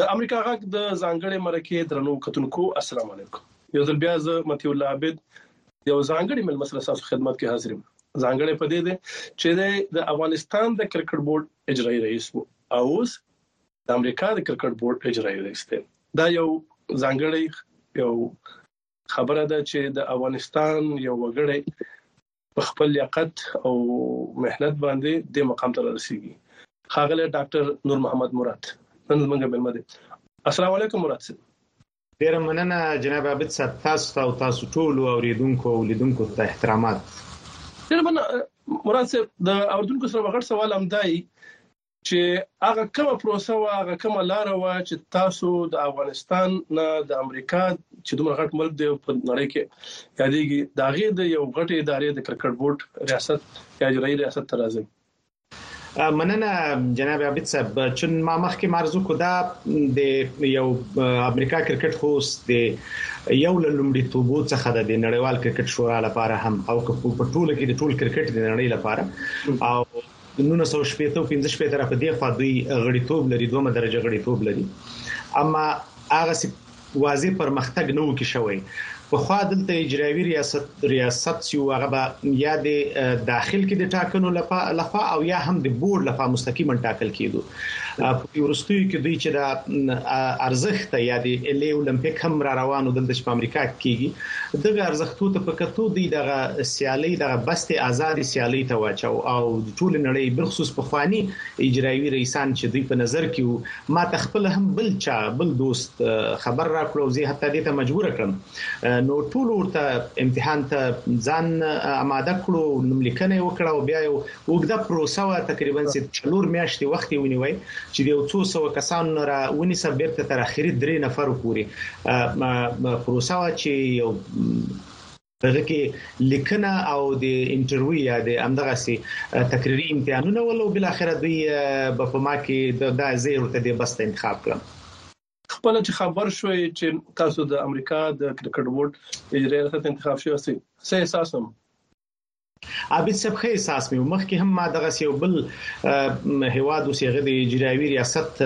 د امریکا غږ د ځانګړې مرکې درنو کتونکو السلام علیکم یو ځل بیا زه متي الله عابد یو ځانګړي مل مسله تاسو خدمت کې حاضر یم ځانګړې پدې ده چې د افغانستان د کرکټ بورډ اجرایی رئیس وو او اوس د امریکا د کرکټ بورډ اجرایي رئیس دی دا یو ځانګړی یو خبره ده چې د افغانستان یو وګړی په خپل لیاقت او مهنت باندې د مقام ته رسیدي خاغله ډاکټر نور محمد مراد نن زمونږ بلمه دي السلام علیکم مراد صاحب ډیر مننه جناب عابد صاحب تاسو او تاسو ټول اوریدونکو او لیدونکو ته احترامات ډیر مننه مراد صاحب د اوریدونکو سره وغړ سوال هم دی چې هغه کومه پروسه وه هغه کومه لاره وه چې تاسو د افغانستان نه د امریکا چې دومره غټ ملک دی په نړۍ کې یادېږي دا غي د یو غټ ادارې د کرکټ بورډ ریاست یا اجرایي ریاست ته راځي مننه جناب عابد صاحب چون ما مخکې مرزو کو دا د یو امریکا کرکټ خوس د یو لومړی توبو څخه د نړیوال کرکټ شورا لپاره هم او په ټوله کې د ټول کرکټ د نړۍ لپاره او د نولس سوه شپېته او پنځه شپېته را په دې خوا دوی غړیتوب لري دومه درجه غړیتوب لري اما هغه سي واضح پرمختګ نه وکي شوی په خوا دلته اجرایوي ریاست ریاست سی هغه به یا د داخل کې د ټاکنو لخوا او یا هم د بورډ لخوا مستقیما ټاکل کیدو په دې ورستیو کې دوی چې د ارزښت یا د الی اولمپیک هم را روانو دلته چې په امریکا کې کیږي دغه ارزښتو ته په کتو دوی دغه سیالي دغه بست آزاد سیالي ته واچو او د ټول نړۍ بخصوص په خواني اجرایي رئیسان چې دوی په نظر کې ما تخپل هم بل چا بل دوست خبر راکړو زه حتی دې ته مجبور کړم نو ټول ورته امتحان ته ځان آماده کړو نوم لیکنه وکړه او بیا یو وګړه پروسه وا تقریبا چې څلور میاشتې وخت ونیوي چې یو څو سو کسانو را ونی سبب ته تر اخیری درې نفر پوري پروسه وا چې یو دغه کې لیکنه او د انټرویو یا د امدغه سي تقریری امتحانونه ول او بل اخر دوی په ما کې د ځای ورته د بست انتخاب کړم خپله چې خبر شوئ چې تاسو د امریکا د کرکټ بورډ اجرایي ریاست انتخاب شوی یاستئ، څه احساس وم؟ عابد صاحب ښه احساس مې و مخکې هم ما دغه یو بل هیواد اوس هغه د اجرایوي ریاست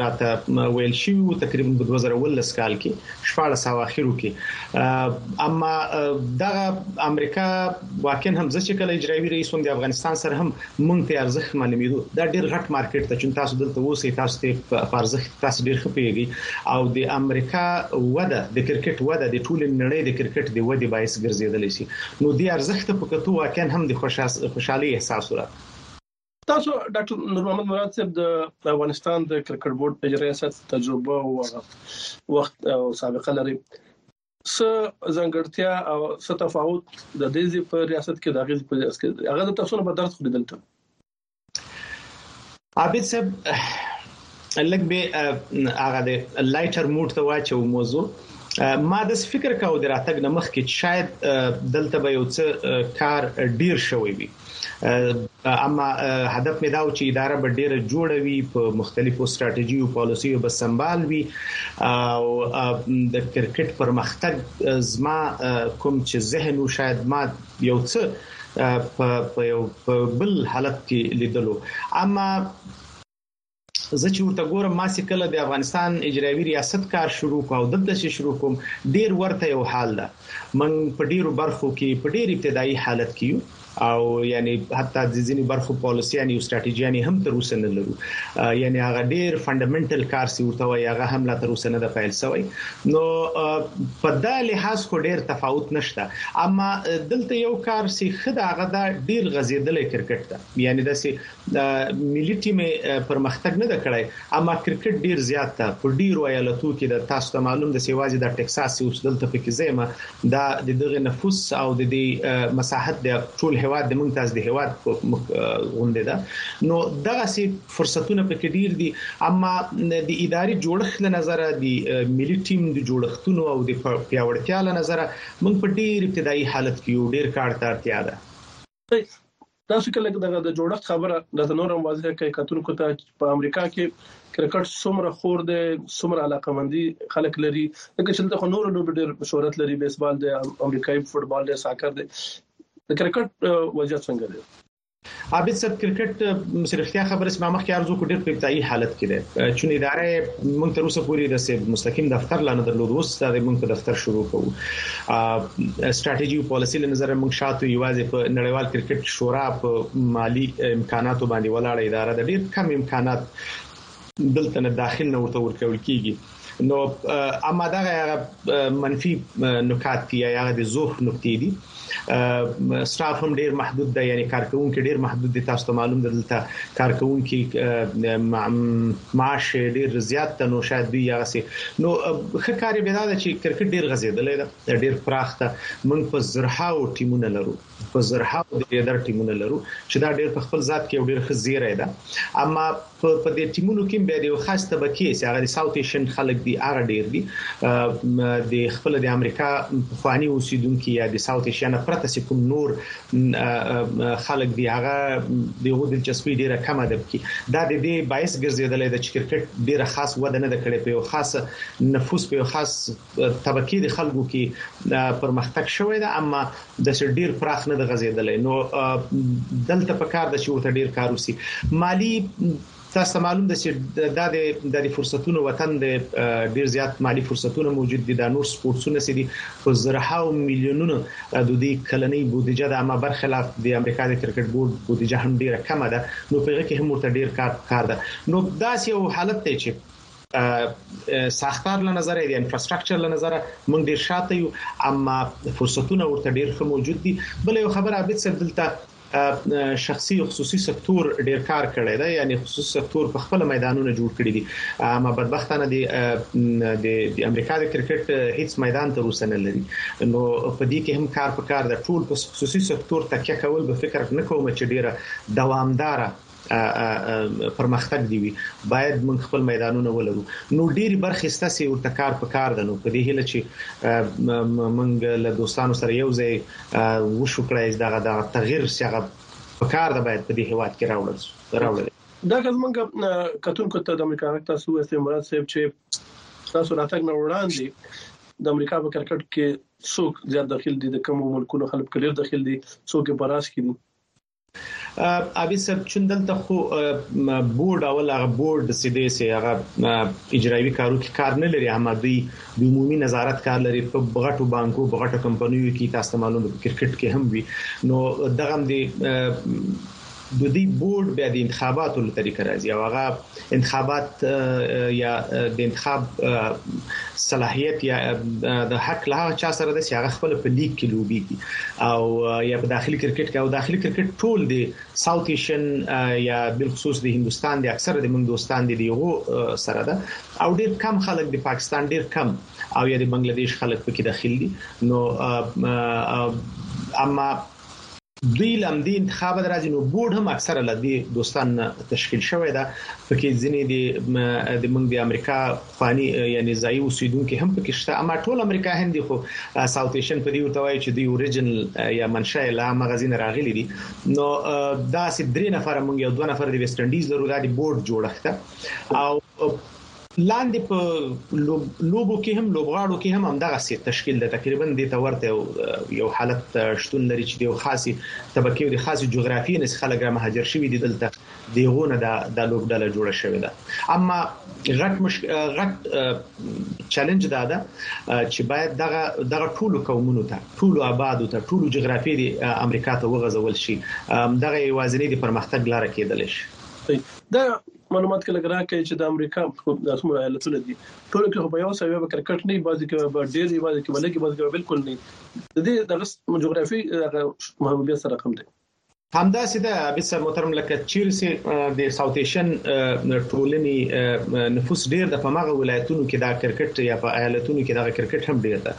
راته ویل شي او تقریبا په 2019 کال کې 14 او اخیرو کې اما دغه امریکا واکن هم ځکه کله اجرایوي رئیس هم د افغانستان سره هم مونږ ته ارزښت معلومیدو دا ډیر غټ مارکیټ ته چون تاسو دلته اوسئ تاسو ته په ارزښت تاسو ډیر خپېږي او د امریکا وده د کرکټ وده د ټول نړۍ د کرکټ د ودی باعث ګرځیدل شي نو د ارزښت په کتو واقعا هم د خوشحالي احساس ورا تاسو ډاکټر نور محمد مراد صاحب د افغانستان د کرکټ بورډ په ریاست تجربه او وخت او سابقه لري څه ځنګړتیا او څه تفاوت د دې ځې په ریاست کې د هغه په ځای کې هغه د تاسو نه په درس خوري دلته عابد صاحب لګ به هغه د لایټر موډ ته واچو موضوع ما د فکر کاو د راتګ نمخ کې شاید دلته به یو څه کار ډیر شوی وي اما هدف مې دا و چې اداره به ډیره جوړه وي په مختلفو ستراتیژي او پالیسیو به سمبال وي او د کرکټ پرمختګ زما کوم چې ذهن او شاید ما یو څه په یو بل حالت کې لیدلو اما زه چې ورته ګورم ما سي کله د افغانستان اجرایوي ریاست کار شروع کو او دلته چې شروع کوم ډیر ورته یو حال ده من په ډیرو برخو کې په ډیر ابتدایي حالت کې یو او یعنی حتی د ځینی برخو پالیسیانی او ستراتیژیانی هم تر اوسه نه لرو یعنی هغه ډیر فندامنټل کار سی ورته وای هغه هم لا تر اوسه نه د پیل شوی نو په دا لحاظ خو ډیر تفاوت نشته اما دلته یو کار سی خدای هغه دا ډیر غزیدلې کرکټ ده یعنی د سي ملي ټیم پرمختګ نه کړی اما کرکټ ډیر زیات ده په ډیرو ایالتو کې د تاسو ته معلوم د سیوازي د ټکساس اوس دلته پکې زیمه دا د دغه نفوس او د دې مساحت د ټول هواد د مونږ تاسو د هواد غونډه ده نو دغه سي فرصتونه پکې ډیر دي اما د اداري جوړښت له نظر د ملي ټیم د جوړښتونو او د پیاوړتیا له نظر مونږ په ډیر ابتدایي حالت کې یو ډیر کار ته اړتیا ده تاسو کله دغه د جوړښت خبره د نور هم واضح کوي کتونکو ته په امریکا کې کرکټ څومره خور دی څومره علاقمندي خلک لري لکه چې دغه نور لوبي ډېر شهرت لري بیسبال دی امریکایي فوتبال دی ساکر دی د کرکټ وضعیت څنګه دی عابد صاحب کرکټ سرختیا خبره سم مخکې ارزو کو ډیر په ابتدایي حالت کې ده چې اداره مونږ تر اوسه پورې د مستقیم دفتر لانه درلود اوس د مونږ په دفتر شروع کوو ستراتیژي او پالیسي له نظر موږ شاته یوازې په نړیوال کرکټ شورا په مالی امکاناتو باندې ولاړه اداره د ډیر کم امکانات دلته نه داخل نه ورته ورکول کیږي نو اما دا هغه منفي نکات دي یا هغه د زوف نکتې دي سټاف هم ډیر محدود دی یعنی کارکونکو ډیر محدود دي تاسو ته معلوم دلته کارکونکو معاش یې ډیر زیات ده نو شاید دوی هغسې نو ښه کار یې بیا دا ده چې کرکټ ډیر غځیدلی ده ډیر پراخ ده موږ په زرهاو ټیمونه لرو په زرهاو د لیدر ټیمونه لرو چې دا ډیر په خپل ذات کې یو ډیر ښه زیری ده اما په په دې ټیمونو کې بیا د یو خاص طبقه چې هغه د ساوث ایشین خلک دي هغه ډیر دي د خپل د امریکا خواني اوسیدونکو یا د ساوث ایشین پرته سکم نور خلک دی هغه دغه دلچسپي ډیره کمه ده پکې دا د دې باعث ګرځیدل د کرکټ ډیره خاص وده نه کړې په یو خاص نفوس په یو خاص طبقه د خلکو کې پرمختګ شوې ده اما د ډیر پراخ نه د غزیدل نو دلته په کار د چې وته ډیر کار وسی مالی تاسو ته معلوم ده چې دا د د فرصتونو وطن د ډیر زیات مالی فرصتونه موجود دي دا نور سپورتونه سي دي په زرهاو میلیونونو د دې کلنۍ بودیجه د اما برخلاف د امریکا د کرکټ بورډ بودیجه هم ډیره کمه ده نو په هغه کې هم ورته ډیر کار کار ده نو دا یو حالت دی چې ساختار له نظر دی انفراستراکچر له نظر مونږ ډیر شاته یو اما فرصتونه ورته ډیر ښه موجود دي بل یو خبره عابد صاحب دلته شخصي او خصوصي سکتور ډیر کار کړی دی یعنی خصوصي سکتور په خپل میدانونه جوړ کړی دي اما بدبختانه دی د امریکا د کرکټ هیڅ میدان تر اوسه نه لري نو په دې کې هم کار په کار د ټول په خصوصي سکتور تکیه کول به فکر نه کوم چې ډیره دوامدار پرمختګ دی وی باید موږ خپل میدانونه ولرو نو ډیری برخې ستاسو ورته کار په کار ده نو په دې هله چې موږ له دوستانو سره یو ځای وشو کړای دغه د تغیر څنګه په کار ده باید په دې هواد کې راوړل راوړل دا که موږ کتونکو ته د امریکا غږ تاسو وسته مراد صاحب چې تاسو راتګ نه وړاندې د امریکا په کرکټ کې څوک زیات داخل دي د کوم ملکونو خلک ډیر داخل دي څوک په راس کې دي عابد صاحب چون دلته خو بورډ او هغه بورډ سیده سي هغه اجرایي کارو کې کار نه لري هم دوی د عمومي نظارت کار لري په بغټو بانکو بغټو کمپنیو کې تاسو ته معلومه کرکټ کې هم وي نو دغه هم د د دې بورډ بیا د انتخاباتو لپاره طریقه راځي او هغه انتخابات یا د انتخاب صلاحیت یا د حق له هغه چا سره د سیاغه خپل په لیګ کې لوبيږي او یا په داخلي کرکټ کې او داخلي کرکټ ټول دی ساوث ایشن یا بل خصوص د هندستان د اکثر د موږ دوستان دي یو سره ده او ډیر کم خلک د پاکستان ډیر کم او یا د بنگلاديش خلک پکې داخلي نو اما دوی له همدې انتخابه راځي نو بورډ هم اکثره له دې دوستان تشکیل شوی دا پکې ځینې د موږ د امریکا فانی یعنی ځای اوسیدونکو هم پکې شته اما ټول امریکا هند خو ساوث ایشن په دې وتوي چې دوی اوریجنل یا منشأ لا مغازین راغلي دي نو دا سي درې نفر موږ یو دوه نفر د ویسټ انډیز لرو دا د بورډ جوړښت او لاندې په لوبو کې هم لوبغاړو کې هم همدغه سي تشکیل د تقریبا د ته ورته یو حالت شتون لري چې د یو خاصي طبقه او د خاصي جغرافي نه خلک را مهاجر شوي دي دلته دیغونه د لوبډله جوړه شوې ده اما غټ مش غټ چیلنج دا ده چې باید دغه دغه ټول قومونو ته ټول آبادو ته ټول جغرافي د امریکا ته وغځول شي دغه یوازینی د پرمختګ لار کېدل شي د معلومات کله راکړي چې د امریکا د څومره ایالتونه دي ټول کې په یو سوي به کرکټ نه بازي کې به ډېر دی بازي کې بلګي بازي کې بالکل نه د دې د جغرافي محبوبیت سره کم دی همدا سي د عابد سر محترم لکه چیر سي د ساوث ایشن ټولنې نفوس ډیر د پماغه ولایتونو کې دا کرکټ یا په ایالتونو کې دا کرکټ هم ډیر ده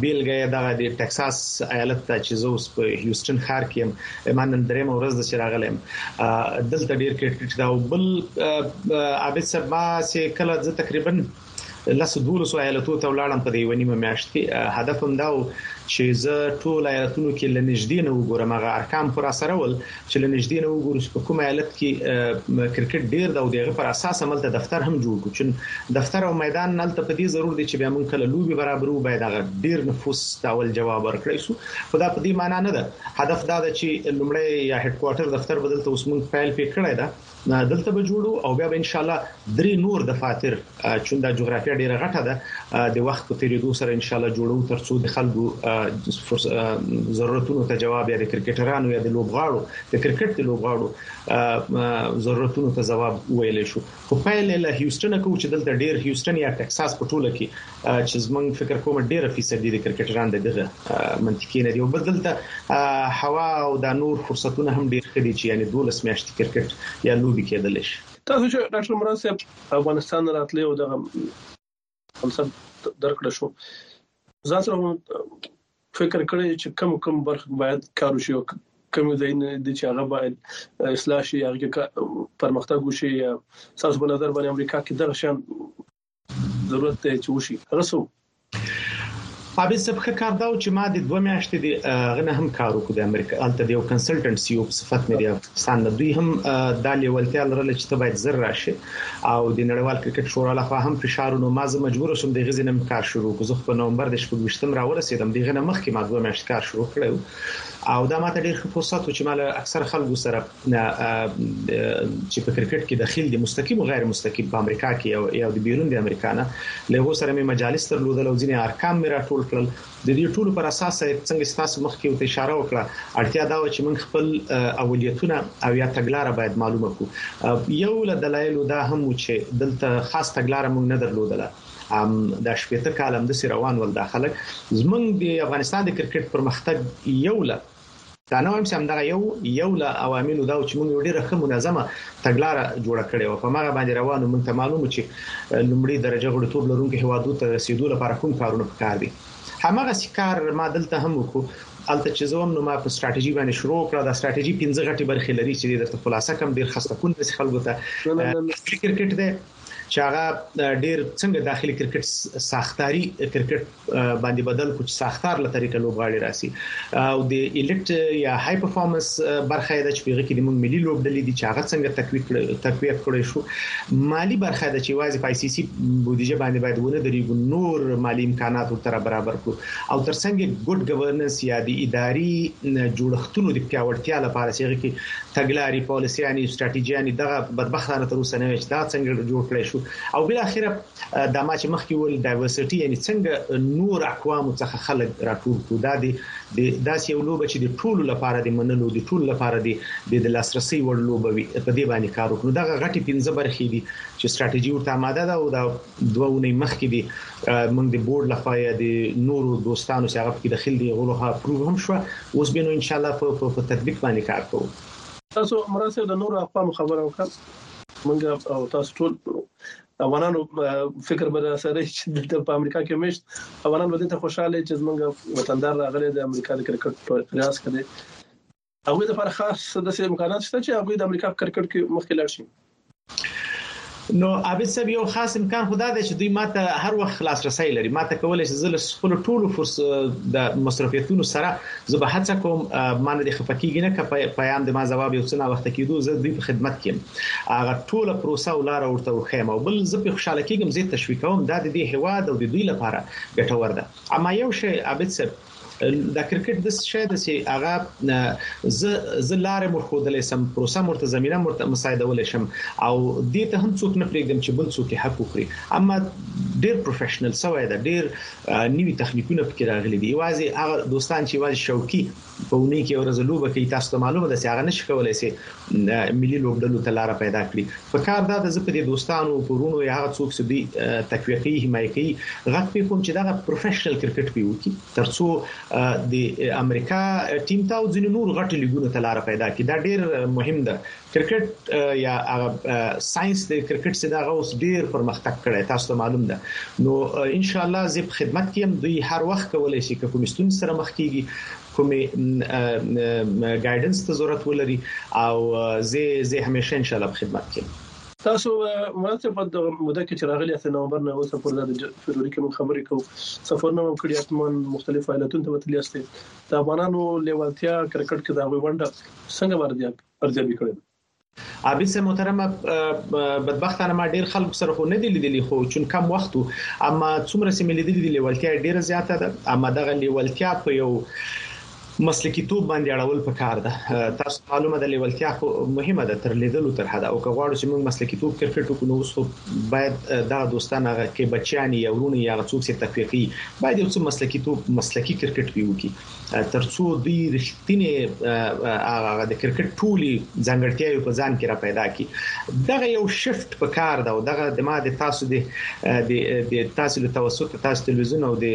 بیلګه دا د ټکساس ایالت ته چې زوس په هیوستن ښار کې ما نن درېمه ورځ د چې راغلی یم دلته ډېر کرکټ دا او بل عابد صاحب ما چې کله زه تقریبا لس دولس ایالتو ته ولاړم په دې ونیمه میاشت کې هدف هم دا و چې زه ټول ایالتونو کې لنیږدې نه وګورم هغه ارقام خو را سره ول چې لنیږدې نه وګورم چې په کوم ایالت کې کرکټ ډیر دا او دغه پر اساس عملته دفتر هم جوړ کړو چې دفتر او میدان نلته په دې ضرور دي چې به مونږ کله لوبي برابرو باید هغه ډیر نفوس تاول جواب ورکړی سو خو دا په دې مانا نه ده، هدف دا ده چې لومړی یا هیډکوارټر دفتر به دلته اوس موږ پیل پې کړی ده، دلته به جوړو او بیا به ان شاءالله درې نور دفاتر چون دا جغرافیه ډیره غټه ده د وخت په تیریدو سره ان شاءالله جوړو تر څو د خلکو ضرورتونو ته جواب یا د کرکټرانو یا د لوبغاړو د کرکټ د لوبغاړو ضرورتونو ته جواب وویل شو خو پیل له هیوسټنه کوو چې دلته ډیر هیوسټن یا ټکساس په ټوله کې چې زمونږ فکر کوم ډیره فیصدي د کرکټران د دغه منطقي نه دی او بدل ته هوا او دا نور فرصتونه هم ډیر خدي چې یعنی 12 میاشتې کرکټ یا لوبي کېدل شي تاسو چې ډاکټر مراد صاحب افغانستان راتلې او دغه کنسپت درکړ شو ځان سره فکر کړی چې کم کم برخه باید کار وشي او کوم ځای نه دي چې هغه باید اصلاح شي هغه پرمختګ وشي تاسو په نظر باندې امریکا کې دغه شان ضرورت دی چې وشي رسو. عابد صاحب ښه کار دا و چې ما د دوه میاشتې د هغه نه هم کار وکړ د امریکا هلته د یو کنسلټنټ سی او په صفت مې د افغانستان نه دوی هم دا لیولتیا لرله چې ته باید زر راشې او د نړیوال کرکټ شورا له خوا هم فشارونو ما زه مجبور شوم د غزې نم کار شروع کوم زه په نومبر د 28 را ورسېدم دغه نه مخکې ما دوه میاشتې کار شروع کړو او دا ماته ډیر ښه فرصت و چې مال اکثر خلکو سره نه چې په کرکټ کې دخیل دي مستقیم او غیر مستقیم په امریکا کې او یو د بیرون د امریکا نه له هغه سره مې مجالس درلودل او ځینې ارقام مې راټول کړل د دې ټولو پر اساس څنګه تاسو مخکې یو اشاره وکړه اړتیا دا و چې موږ خپل اولیتونه او یا تګلارې باید معلومه کړو یو له دلایلو دا هم و چې دلته خاص تګلارې موږ نه درلودله ام د شپېته کالم د روان ول داخلك زمنګ د افغانستان د کرکټ پرمختګ یو له دا نه وایم چې همدغه یو یو له عواملو دا و چې موږ یو ډیره ښه منظمه تګلاره جوړه کړې و په مغه باندې روانو موږ ته معلومو چې لومړی درجه غړیتوب لرونکو هوادو ته رسیدو لپاره کوم کارونه پکار دي همغه سکار ما دلته هم وکړو الته چې زوم نو ما په ستراتیژي باندې شروع کړه دا ستراتیژي 15 غټي برخې لري چې درته خلاصه کم ډیر خسته کون د خلکو ته کرکټ دی چې هغه ډیر څنګه داخلي کرکټ ساختاري کرکټ باندې بدل کو چې ساختار له طریقې لوبغاړي راسي او د الیټ یا های پرفورمنس برخه د چپیغه کې د موږ ملي لوبډلې دي چې هغه څنګه تقویه کړي تقویه کړي شو مالی برخه د چې واځي پای سي سي بودیجه باندې باید ونه درېږو نور مالی امکانات ورته برابر کو او ترڅنګ ګډ ګورننس یا د اداري جوړښتونو د پیاوړتیا لپاره چې هغه کې تګلاري، پالیسیاني او ستراتیژیاني دغه بدبختانه تر اوسه نه وي چې دا څنګه جوړ کړی شو او بل اخره دا ما چې مخکې ول ډایورسټي یعنی څنګه نور اقوام څخه خلک راټول کړو دا د داسې یو لوبه چې د ټولو لپاره د منلو د ټولو لپاره د لاسرسي وړ لوبه وي په دې باندې کار وکړو دغه غټي 15 برخې دي چې ستراتیژي ورته آماده ده او دا دوه اونۍ مخکې دی موږ د بورډ لخوا یا د نورو دوستانو چې هغه کې داخل دي غوړو ها پروف هم شو اوس به نو ان شاء الله په تطبیق باندې کار کوو تاسو مراسه د نورو اقوام خبره وکړه منګه او تاسو ټول افغانانو فکر به سره چې دلته په امریکا کې مشت افغانان به دې ته خوشاله چې زمونږ وطندار راغلي د امریکا د کرکټ په ریاض کې هغوی لپاره خاص داسې امکانات شته چې هغوی د امریکا په کرکټ کې مخکې لاړ شي. نو عابد صاحب یو خاص امکان خو دا دی چې دوی ماته هر وخت لاسرسی لري، ماته کولای شي زه له خپلو ټولو د مصروفیتونو سره زه به هڅه کوم مانه دې خفه کېږي نه که پیام دې ما ځواب یو څه ناوخته کېدو زه دوی په خدمت کې یم هغه ټوله پروسه او لاره ورته وښیم او بل زه په خوشاله کېږم زه یې تشویقوم دا د دې هېواد او د دوی لپاره ګټور ده اما یو شی عابد صاحب دا کرکټ د شې د سي هغه ز ز لار مور خودلې سم پروسه مرته زمينه مرته مساعدول شم او دې ته هم څوک نه پرېږدم چې بل څوک حق وخوري اما ډېر پروفیشنل سوی دا ډېر نیوی تخنیکونه پکې راغلي دي واځي هغه دوستان چې واځي شوقي په ونی کې ورځ لوبه کوي تاسو ته معلومه ده چې هغه نشي کولای سي ملي لوبډلو ته لاره پیدا کړي په کار دا د زپدي دوستانو او پرونو یا هغه څوک چې دوی تقویه کوي حمایت کوي غږ په کوم چې دغه پروفیشنل کرکټ پیو کی ترڅو د امریکا ټیم ته او ځین نور غټ لیګونو ته لاره پیدا کړي دا ډیر مهم ده کرکټ یا هغه ساينس د کرکټ سره دغه اوس ډیر پرمختګ کړی تاسو ته معلوم ده نو ان شاء الله زه په خدمت کې يم دوی هر وخت کولای شي کومستون سره مخ کیږي کومې ګایډنس ته ضرورت ولري او زه زه همیشه ان شاء الله په خدمت کې تاسو مرسته په دغه موده کې چې راغلی یاست نومبر نه اوسه پر د فبروري کې موږ خبرې کوو سفرونه هم کړی اتمن مختلف ایالتونو ته وتلی یاست د افغانانو لیوالتیا کرکټ کې دا غونډه څنګه ورځي ارزیابي کړې عابد صاحب محترم بدبختانه ما ډیر خلکو سره خو نه دی لیدلی خو چون کم وخت اما څومره سم لیدلی دی لیوالتیا ډیره زیاته ده اما دغه لیوالتیا په یو مسلکی توب باندې اړول پکار ده تاسو معلومه ده لیوالتیا خو مهمه ده تر لیدلو تر حد او که غواړو چې موږ مسلکی توب کرکټ وکړو اوس خو باید دا دوستان هغه کې بچیان یا ورونه یا څوک چې تفریقي باید یو څه مسلکی توب مسلکی کرکټ پیوږي ترڅو دوی رښتینی هغه د کرکټ ټولي ځانګړتیاوي په ځان کې را پیدا کړي دغه یو شفت په کار دا او دغه د ما د تاسو د د تاسو له توسط تاسو تلویزیون او د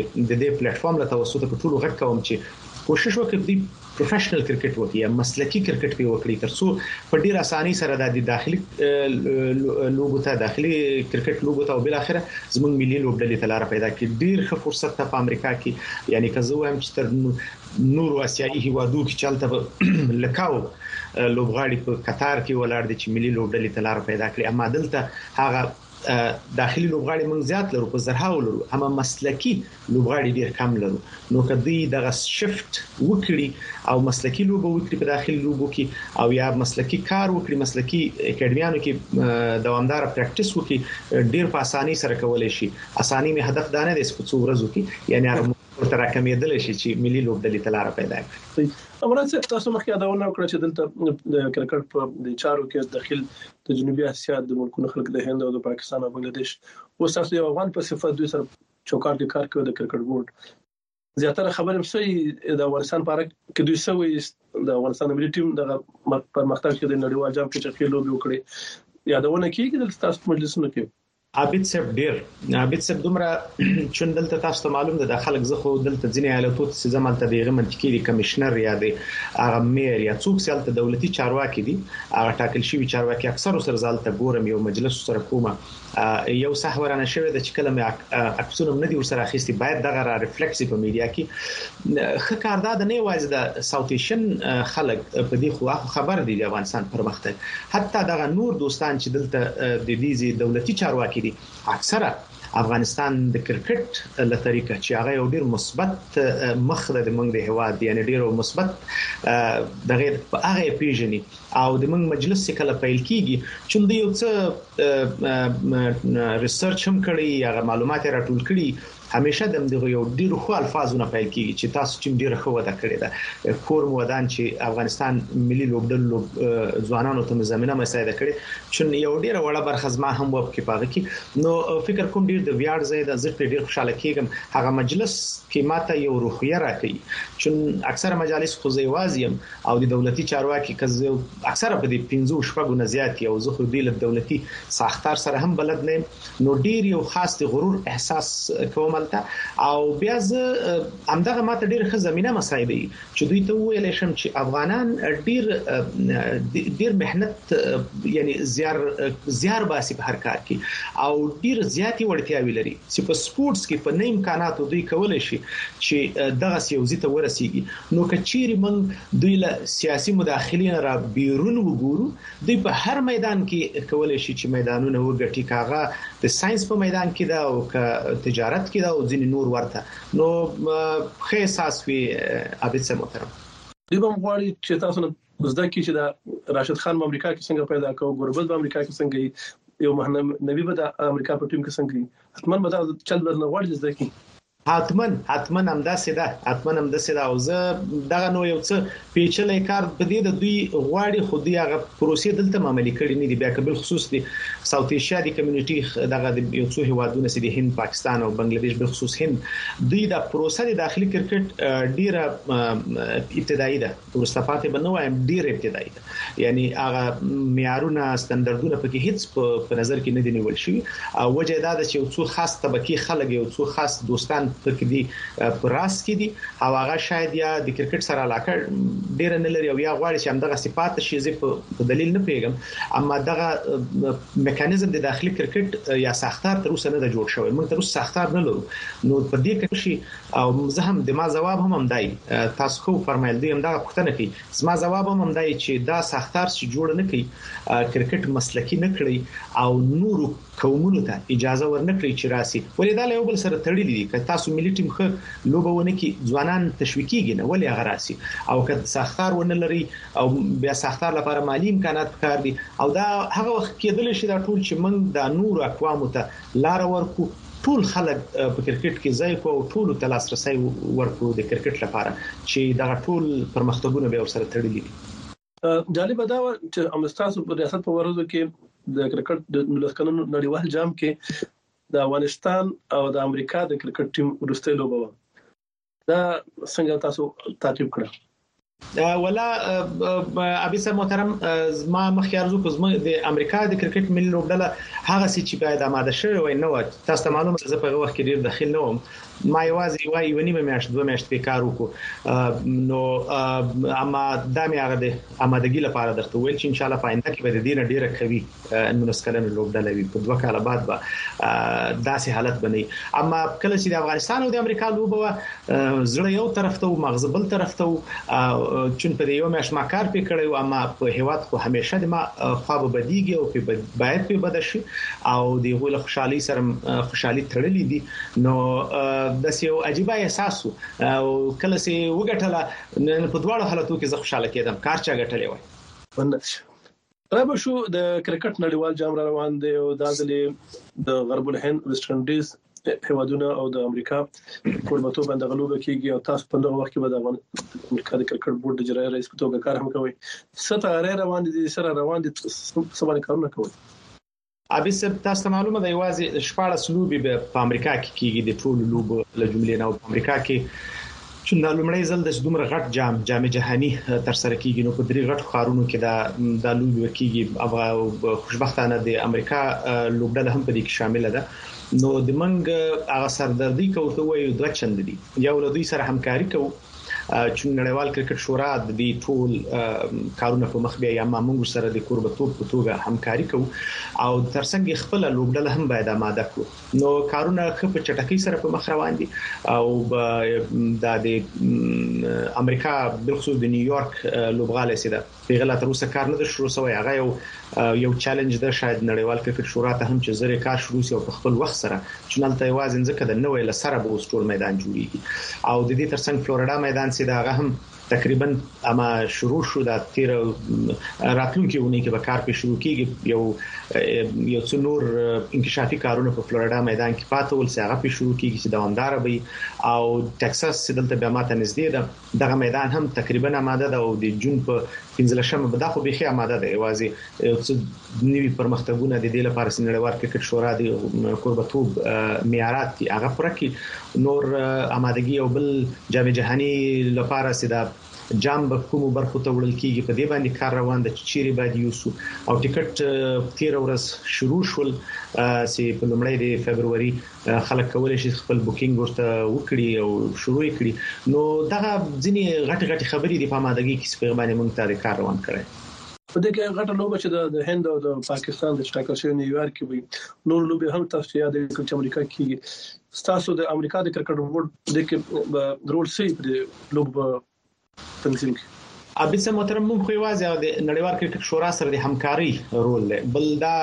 دې پلیټ فارم له توسط په ټولو غږ کوم چې کوشش وکړي دوی پروفیشنل کرکټ وکړي یا مسلکي کرکټ په وکړي ترڅو په ډیر اساني سره د داخلي لوبو ته داخلي کرکټ لوبو ته او بل اخره زموږ ملي لوبډلې ته لار پیدا کړي ډیر ښه فرصت ته په امریکا کې یعنی که زه وایم چې تر نورو اسیایي هیوادو کې چلته لکاو لوبغاړي په قطر کې ولاړ دي چې ملي لوبډلې ته لار پیدا کړي اما دلته هغه داخلي لوبغاړي موږ زیات لرو په زرهاو لرو اما مسلکي لوبغاړي ډیر کم لرو نو کدی دغه شفت وکړي او مسلکي لوبه وکړي په داخلي لوبو کې او یا مسلکي کار وکړي مسلکي اکیډمیانو کې دوامدار پریکټیس وکړي ډیر په اسانۍ سره کولای شي اساني مې هدف دا نه دی چې په څو ورځو کې یعنی هغه ورته راکمېدل شي چې ملي لوبډلې ته لار پیدا کړي امران صاحب تاسو مخکې یادونه وکړه چې دلته د کرکټ په د چارو کې داخل د جنوبي اسیا د ملکونو خلک د هند او د پاکستان او بنگلاديش اوس تاسو یو افغان په صفت دوی سره چوکار کې کار کوي د کرکټ بورډ زیاتره خبرې هم سوي د افغانستان په اړه کې دوی څه وایي د افغانستان ملي ټیم د پرمختګ کې د نړیوال جام کې چې لوبي وکړي یادونه کیږي د تاسو مجلسونو کې عابد صاحب ډیر عابد صاحب دومره چون دلته تاسو ته معلوم ده د خلک زه خو دلته ځینې ایالتو ته چې زمالته دیغه منطقي دي کمشنر یا دی هغه میر یا څوک چې دلته دولتي چارواکي دي هغه ټاکل شوی چارواکي اکثر سره زالته ګورم یو مجلس سره کومه یو سه ورانه شوې ده چې کله مې عکسونه نه دي ورسره اخیستي باید دغه را ریفلیکټ شي په میډیا کې خه کار دا نه یوازې د ساوث ایشن خلک په دې خو خبر دي د افغانستان پرمختګ حتی دغه نور دوستان چې دلته د دې ځي دولتي چارواکي دي اکثره افغانستان د کرکټ له طریقه چې هغه یو ډیر مثبت مخ د موږ د هواد یعنی ډیرو مثبت دغه په هغه پیژني او د موږ مجلس چې کله پیل کیږي چون د یو څه ریسرچ هم کړی هغه معلومات راټول کړي همیشه د دغه یو ډیر خو الفاظو نه پیل کیږي چې تاسو ټیم ډیر خو ودا کړی دا کور مو ودان چې افغانستان ملي لوبډل لوب ځوانانو ته زمينه مساعده کړي چې یو ډیر وړه برخه زما هم وب کې پاږي کې نو فکر کوم ډیر د ویاړ ځای د زړه ډیر خوشاله کیږم هغه مجلس کې ماته یو روحیه راکړي چې اکثره مجالس خو زیوازیم او د دولتي چارواکي که زه اکثره په دې پنځو شپږو نه زیات یو زه خو دې له دولتي ساختار سره هم بلد نه نو ډیر یو خاص د غرور احساس کوم الته او بیا زه همدغه ماته ډیر ښه زمينه مسایبي چې دوی ته ویل شم چې افغانان ډیر ډیر مهنت یعنی زیار زیار باسي په هر کار کې او ډیر زیاتی وړتیاوي لري چې په سپورتس کې په نه امکاناتو دوی کولای شي چې دغه سیوزي ته ورسیږي نو که چیرې موږ دوی له سیاسي مداخلې نه را بیرون وګورو دوی په هر میدان کې کولای شي چې میدانونه وګټي که هغه د ساينس په میدان کې ده او که تجارت کې ده او ځینې نور ورته نو ښه احساس وي عابد صاحب محترم دوی به غواړي چې تاسو نه زده کی چې دا راشد خان په امریکا کې څنګه پیدا کو ګوربز په امریکا کې څنګه یو مهنه نبی به د امریکا په ټیم کې څنګه حتمان به دا چل بدل غوړ زده کی حتمن حتمن همداسې ده حتمن همداسې ده او زه دغه نو یو څه پیچلې کار په دې د دوی غواړي خو دوی هغه پروسې دلته عملي کړي نه دي بیا کبل خصوص دي ساوث ایشیا د کمیونټي دغه د یو څو هوادونه سي د هند پاکستان او بنگلاديش بل خصوص هند دوی د پروسه د داخلي کرکټ ډیره ابتدایي ده وروسته پاتې به نه وایم ډیر ابتدایي ده یعنی هغه معیارونه ستاندردونه پکې هیڅ په نظر کې نه دی نیول شوی او وجه دا ده چې یو څو خاص طبقه خلک یو څو خاص دوستان پکې دي پراس کې دي او هغه شاید یا د کرکټ سره علاقه ډیر نه لري او یا غواړي چې همدغه صفات شي زه په دلیل نه پیګم اما دغه میکانیزم د داخلي کرکټ یا ساختار تر اوسه نه جوړ شوی موږ تر اوسه ساختار نه لرو نو په دې کې شي او زه هم د ما ځواب هم هم دای تاسو خو فرمایل دی هم دا پوښتنه کوي زما ځواب هم هم دای چې دا ساختار چې جوړ نه کړي کرکټ مسلکی نه کړي او نور قومونو ته اجازه ورنکړي چې راسي ولې دا له یو بل سره تړلې دي که تاسو ملي ټیم خو لوبه ونه کی ځوانان تشویقیږي نه ولې هغه راسي او که ساختار ونه لري او بیا ساختار لپاره مالی امکانات پکار دي او دا هغه وخت کېدل شي دا ټول چې موږ د نور اقوام ته لار ورکو ټول خلک په کرکټ کې ځای کو او ټول ته لاسرسي ورکړو د کرکټ لپاره چې دغه ټول پرمختګونه به ورسره تړلي وي جالب دا و چې امستاسو په ریاست په ورځو کې د کرکټ د لسکلن نړیوال جام کې د افغانستان او د امریکا د کرکټ ټیم ورسته لوبه و دا څنګه تاسو تعقیب کړه ولا ابي صاحب محترم زما مخ یارزو کوز موږ د امریکا د کرکټ ملي لوبډله هغه سي چې باید آماده شوی وای نه و تاسو ته معلومه زه په هغه وخت کې ډیر داخل نه وم ما یوازې یو یو نیمه میاشت دوه میاشت په کار وکړو نو اما دا مې هغه د امادګي لپاره درته وویل چې ان شاء الله په آینده کې به د دې نه ډیره قوي 19 کلنه لوبډله وي په دوه کال بعد به داسې حالت بني اما کله چې د افغانستان او د امریکا لوبه و زړه یو طرف ته او مغز بل طرف ته چون په یو میاش ما کار پې کړی او اما په هیواد خو همیشه د ما خواب بدیږي او په باید په بد شي او د غول خوشحالي سره خوشحالي تړلې دي نو د یو عجیب احساس او کله چې وګټله نو په دواړو حالتو کې زه خوشاله کېدم، کار چا ګټلی وای. مننه شه رابه شو د کرکټ نړیوال جام را روان دی او دا ځلې د غرب الهند ویسټ انډیز هیوادونه او د امریکا کوربتو باندې غلوبه کیږي او تاسو په دغه وخت کې به د امریکا د کرکټ بورډ د جرای رئیس په توګه کار هم کوي څه تیارې روان دي سره روان دي څه باندې کارونه کوي عابد صاحب تاسو ته معلومه ده یوازې 14 لوبي به په امریکا کې کیږي د ټولو لوبو له جملې نه په امریکا کې چې دا لومړی ځل د دومره غټ جام جام جهاني تر سره کیږي نو په درې غټو خارونو کې دا د لوبي کیږي او خوشبختانه د امریکا لوبډله هم په دې کې شامل ده نو د منګ هغه سردردي کوته وایو دوه چند دي یو له دوی سره همکاري کوو چې نړیوال کرکټ شورا د دې ټول کارونه په مخ بیا یا موږ سره د کوربتوب په توګه همکاري کوو او ترڅنګ خپل لوبډله هم باید آماده کړو نو کارونه خپ په چټکۍ سره په مخ روان دي او د امریکا بلخصوص د نیویارک لوبغاله سي ده هغه لا تر اوسه کار نه دی شروع شوی هغه یو یو چیلنج ده شاید نړیوال کرکټ شورا ته هم چې زره کار شروع شي او په خپل وخت سره چې نن ته یوازې ځکه د نوې لسره به اوس ټول میدان جوړیږي او د دې ترڅنګ فلوریدا میدان چې دا هغه هم تقریبا اما شروع شو دا تیر راتلونکي ونی کې به کار په شروع کیږي یو یو څو نور انکشافي کارونه په فلوریدا میدان کې پاتول چې هغه په شروع کیږي چې دوامدار وي او ټکساس چې دلته به ماته نږدې ده دغه میدان هم تقریبا اماده ده او د جون په پنځلس شنبه به دا خو بیخي اماده ده، یوازې یو څه نوي پرمختګونه د دې لپاره چې نړیوال کرکټ شورا د کوربتوب معیارات دي هغه پوره کړي، نور امادګي او بل جام جهاني لپاره چې دا جام به کومو برخو ته وړل کیږي په دې باندې کار روان ده چې چیرې باید یوسو او ټکټ تیره ورځ شروع شول چې په لومړی د فبروري خلک کولای شي خپل بوکینګ ورته وکړي او شروع یې کړي نو دغه ځینې غټي غټي خبرې دی په مادګي کې سپیر باندې مونږ ته د کار روان کړي په دې کې غټه لوبه چې د هند او د پاکستان د ټاکل شوی نیویارک کې وي نور لوبي هم تاسو یاد کړئ چې امریکا کې تاسو د امریکا د کرکټ بورډ د کې رول سي په لوبه تنظیم کړي. عابد صاحب محترم موږ خو یوازې د نړیوال کرکټ شورا سره د همکاري رول دی بل دا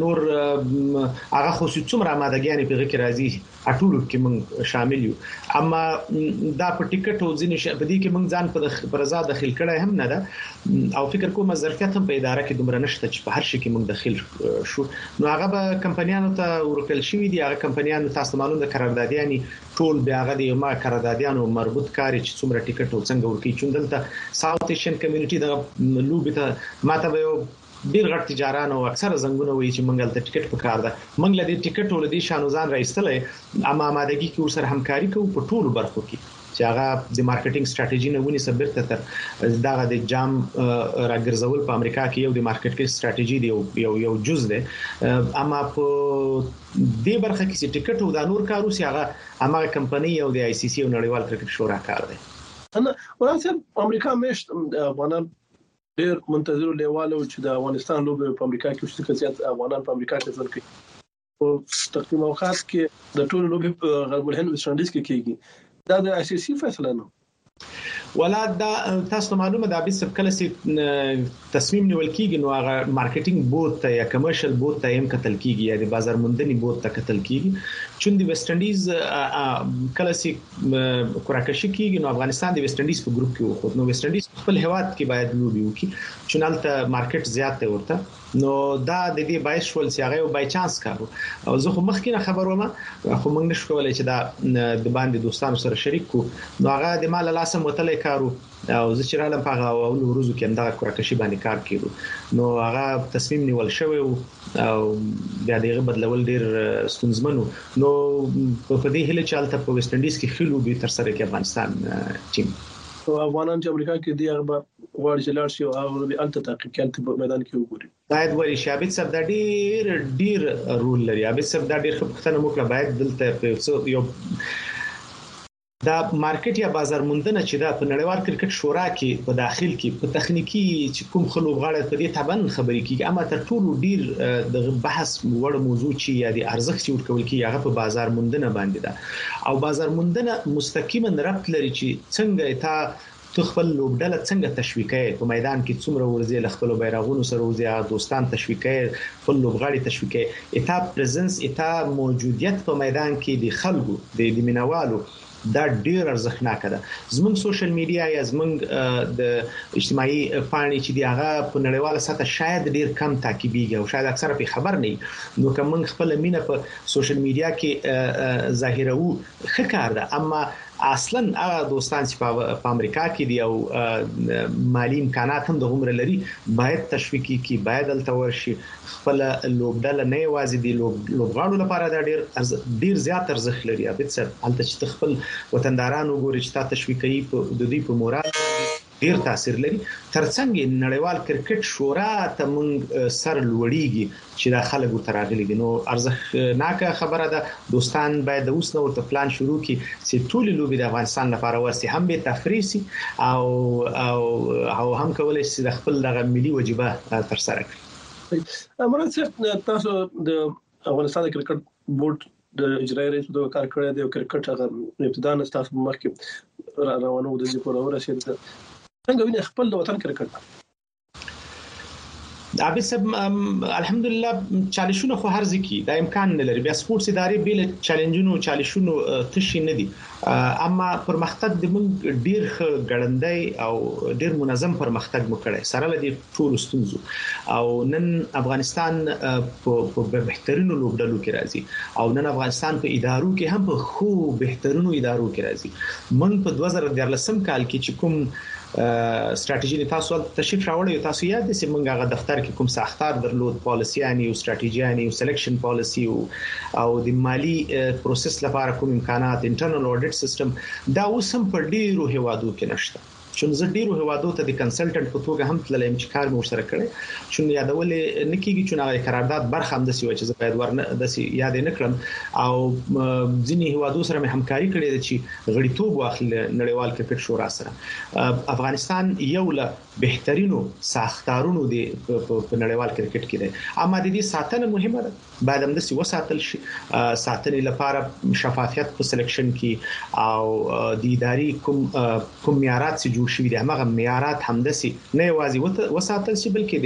نور هغه خو چې څومره مادهګیانې په غکه راځي اټولو کې موږ شامل یو اما دا په ټیکټ او ځینې شې په دې کې موږ ځان په رضا داخل کړای هم نه ده او فکر کوم ظرفیت هم په اداره کې دومره نشته چې په هر شي کې موږ داخل شو نو هغه به کمپنیانو ته ورکل شوې دي هغه کمپنیانو تاسو معلومه قراردادیانی ټول بیا هغه دی ما قراردادیان او مربوط کاری چې څومره ټیکټ او څنګه ورکی چون دلته ساوت ایشین کمیونټی دغه لوبی ته ماته به یو ډیر غټ تجاران او اکثر زنګونه وایي چې منګل ته ټیکټ په کار ده منګل دې ټیکټ ول دي شانو ځان راځتلې اما آمادګي کې ورسره همکاري کوو په ټولو برخو کې چې هغه د مارکیټینګ ستراتیژي نه ونی سبر ته تر دغه د جام راګرځول په امریکا کې یو د مارکیټینګ ستراتیژي دی یو یو جز دی اما په دې برخه کې چې ټکټ او دا نور کار وشي هغه هماغه کمپنۍ او د آی سي سي او نړیوال کرکټ شورا کار دی. نه وران صاحب امریکا میشت افغانان ډیر منتظر لیواله و چې د افغانستان لوبه په امریکا کې وشي ځکه زیات افغانان په امریکا کې ژوند کوي او تقریبا اوقات کې د ټولو لوبې غرب الهند ویسټ انډیز کې کیږي دا د آی سي سي فیصله نه ولا دا تاسو ته معلومه ده عابد صاحب کله سي تصمیم نیول کیږي نو هغه مارکیټینګ بورډ ته یا کمرشل بورډ ته هم کتل کیږي یا د بازار موندنې بورډ ته کتل کیږي چې د ویسټ انډیز کله سي کراکشي کیږي نو افغانستان د ویسټ انډیز په ګروپ کې وو خو نو ویسټ انډیز خپل هواد کې باید لوبي وکړي چې نالته مارکیټ زیات ورته نو دا د دې باعث شول چې هغه یو بای چانس کار و او زه خو مخکې نه خبر وم خو موږ نشو کولای چې دا د باندې دوستانو سره شریک کو نو هغه د مال لاس متلې کارو او زه چې رالم په هغه اول ورځو کې همدغه کورکشي باندې کار کیدو نو هغه تصمیم نیول شوی او بیا دغه بدلول ډیر ستونزمنو نو په دې هله چالت په ویسټ انډیز کې خلوبي تر سره کې افغانستان ټیم افغانان چې امریکا کې دی هغه غواړي چې لاړ شي او هغه ورځ به هلته تحقیق کوي هلته په میدان کې وګوري باید ولی شي عابد صاحب دا ډیر ډیر رول لري عابد صاحب دا ډیر ښه پښتنه موکړه باید دلته په یو څو یو دا مارکیټ یا بازار موندنه چې دا په نړیوال کرکټ شورا کې په داخل کې په تخنیکی چې کوم خلو غاړه په دې تبن خبرې کیږي اما تر ټولو ډیر د بحث وړ موضوع چې یا د ارزښت چې ورکول کیږي هغه په بازار موندنه باندې ده او بازار موندنه مستقیما ربط لري چې څنګه تا ته خپل لوبډله څنګه تشویقه په میدان کی څومره ورځی له خپلو بیرغونو سره وځی هغه دوستان تشویقه خپل لوبغاړی تشویقه اتا پریزنس اتا موجودیت په میدان کی دی خلګو دی دی مینوالو دا ډیر ارزښتناکه ده زمونږ سوشل میډیا یا زمونږ د اجتماعی پاڼی چی دی هغه په نړیواله سطح شاید ډیر کم تعقیبیږی او شاید اکثره پی خبر نه یی نو که مونږ خپله مینه په سوشل میډیا کی ظاهروو ښه کار ده اما اصلا هغه دوستان چې په امریکا کې دي او مالی امکانات هم د غومره لري باید تشویق کی باید دلته ورشي خپل لوبډله نه یوازې دی لوبغاړو لپاره دا ډیر ډیر زیات ارزښت لري ابد صاحب الته چې خپل وطنداران وګوري چې تا تشویقي په دوی په مورال ډیر تاثیر لري تر څنګ یې نړیوال کرکټ شورا ته مونږ سر لوړیږي چې دا خلک ورته راغلي دي نو ارزښتناکه خبره ده دوستان باید د اوس نه ورته پلان شروع کړي چې ټول لوبي د افغانستان لپاره ورسي هم به تفریح سي او او هم کولای شي د خپل دغه ملي وجيبه تر سره کړي مراد صاحب تاسو د افغانستان د کرکټ بورډ د اجرایي رئیس په کار کړی دی او کرکټ هغه ابتدا نه ستاسو په مخ کې را روانو د ځې پورې ورسېد څنګه ویني خپل د وطن کرکټ عابد صاحب الحمدلله چالشونه خو هر ځکه دا امکان نه لري بیا سپورتس ادارې بیل چیلنجونو چالشونو تشي نه دي اما پرمختګ د موږ ډیر ښه ګړندی او ډیر منظم پرمختګ مو کړی سره له دې ټولو ستونزو او نن افغانستان په بهترینو لوبډلو کې راځي او نن افغانستان په ادارو کې هم په ښو بهترینو ادارو کې راځي موږ په 2013 کال کې چې کوم ستراتیژي د تاسو ته تشریف راوړی تاسو یاد دي چې موږ هغه دفتر کې کوم ساختار درلود پالیسیانی او ستراتیژیانی او سلیکشن پالیسی او د مالی پروسس لپاره کوم امکانات انټرنل اډیټ سیستم دا اوس هم په ډیرو هوادو کې نشته چون زه ډیرو هوادو ته د کنسلټنټ په توګه هم تللی چې کار مې ورسره کړی چون یادول نه کیږي چې هغه قرارداد برخه هم د سیو چې زه باید ورنه د سی یاد نه کړم او ځینی هوادو سره مې همکاري کړې ده چې غړیتوب واخلي له نړیوال کرکټ شورا سره افغانستان یو له بهترینو ساختارونو دی په نړیوال کرکټ کې دی اما د دې ساتنه مهمه ده باید هم د سی وساتل شي ساتنې لپاره شفافیت په سلیکشن کې او د اداري کوم کوم معیارات چې جوړ شوی دی هغه معیارات هم د سی نه یوازې وساتل شي بلکې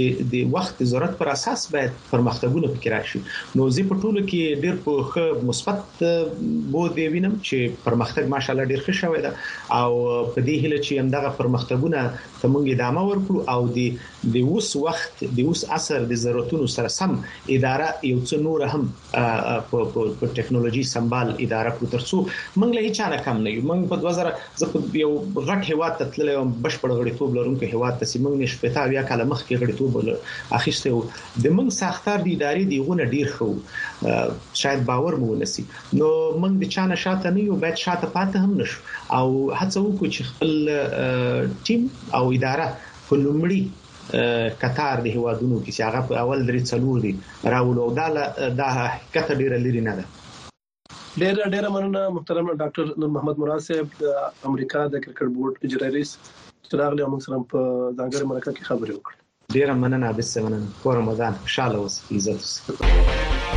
د د وخت ضرورت پر اساس باید پرمختګونه پکې راشي نو زه په ټولو کې ډېر په مثبت ته بود یې وینم چې پرمختګ ماشاءالله ډیر ښه شوی ده او په دې هله چې هم دغه پرمختګونه ته مونږ ادامه ورکړو او د د اوس وخت د اوس عصر د ضرورتونو سره سم اداره یو څه نور هم په ټکنالوژي سمبال اداره کړو ترڅو مونږ له هیڅ نه کم نه یو مونږ په 2000 زه په یو غټ هیواد ته تللی وم بشپړ غړیتوب لرونکو هیواد ته سیمه نشپتا بیا کله مخکې غړیتوب اخیسته د موږ ساختار د ادارې د غونه ډیر ښه وو شاید باور مو ونسی نو موږ د چانه شاته نه یو باید شاته پاتې هم نشو او هڅه وکړو چې خپل ټیم او اداره په لومړی کتار د هوادونو کې چې هغه په اول درې څلور دی راولو دا دا حقیقت ډیر لري نه ده ډیره ډیره مننه محترم ډاکټر نور محمد مراد صاحب د امریکا د کرکټ بورډ اجرایي رئیس چې راغلی او موږ سره په ځانګړې مرکه کې خبرې وکړې ډیره مننه عابد صاحب مننه په رمضان خوشاله اوسئ عزت اوسئ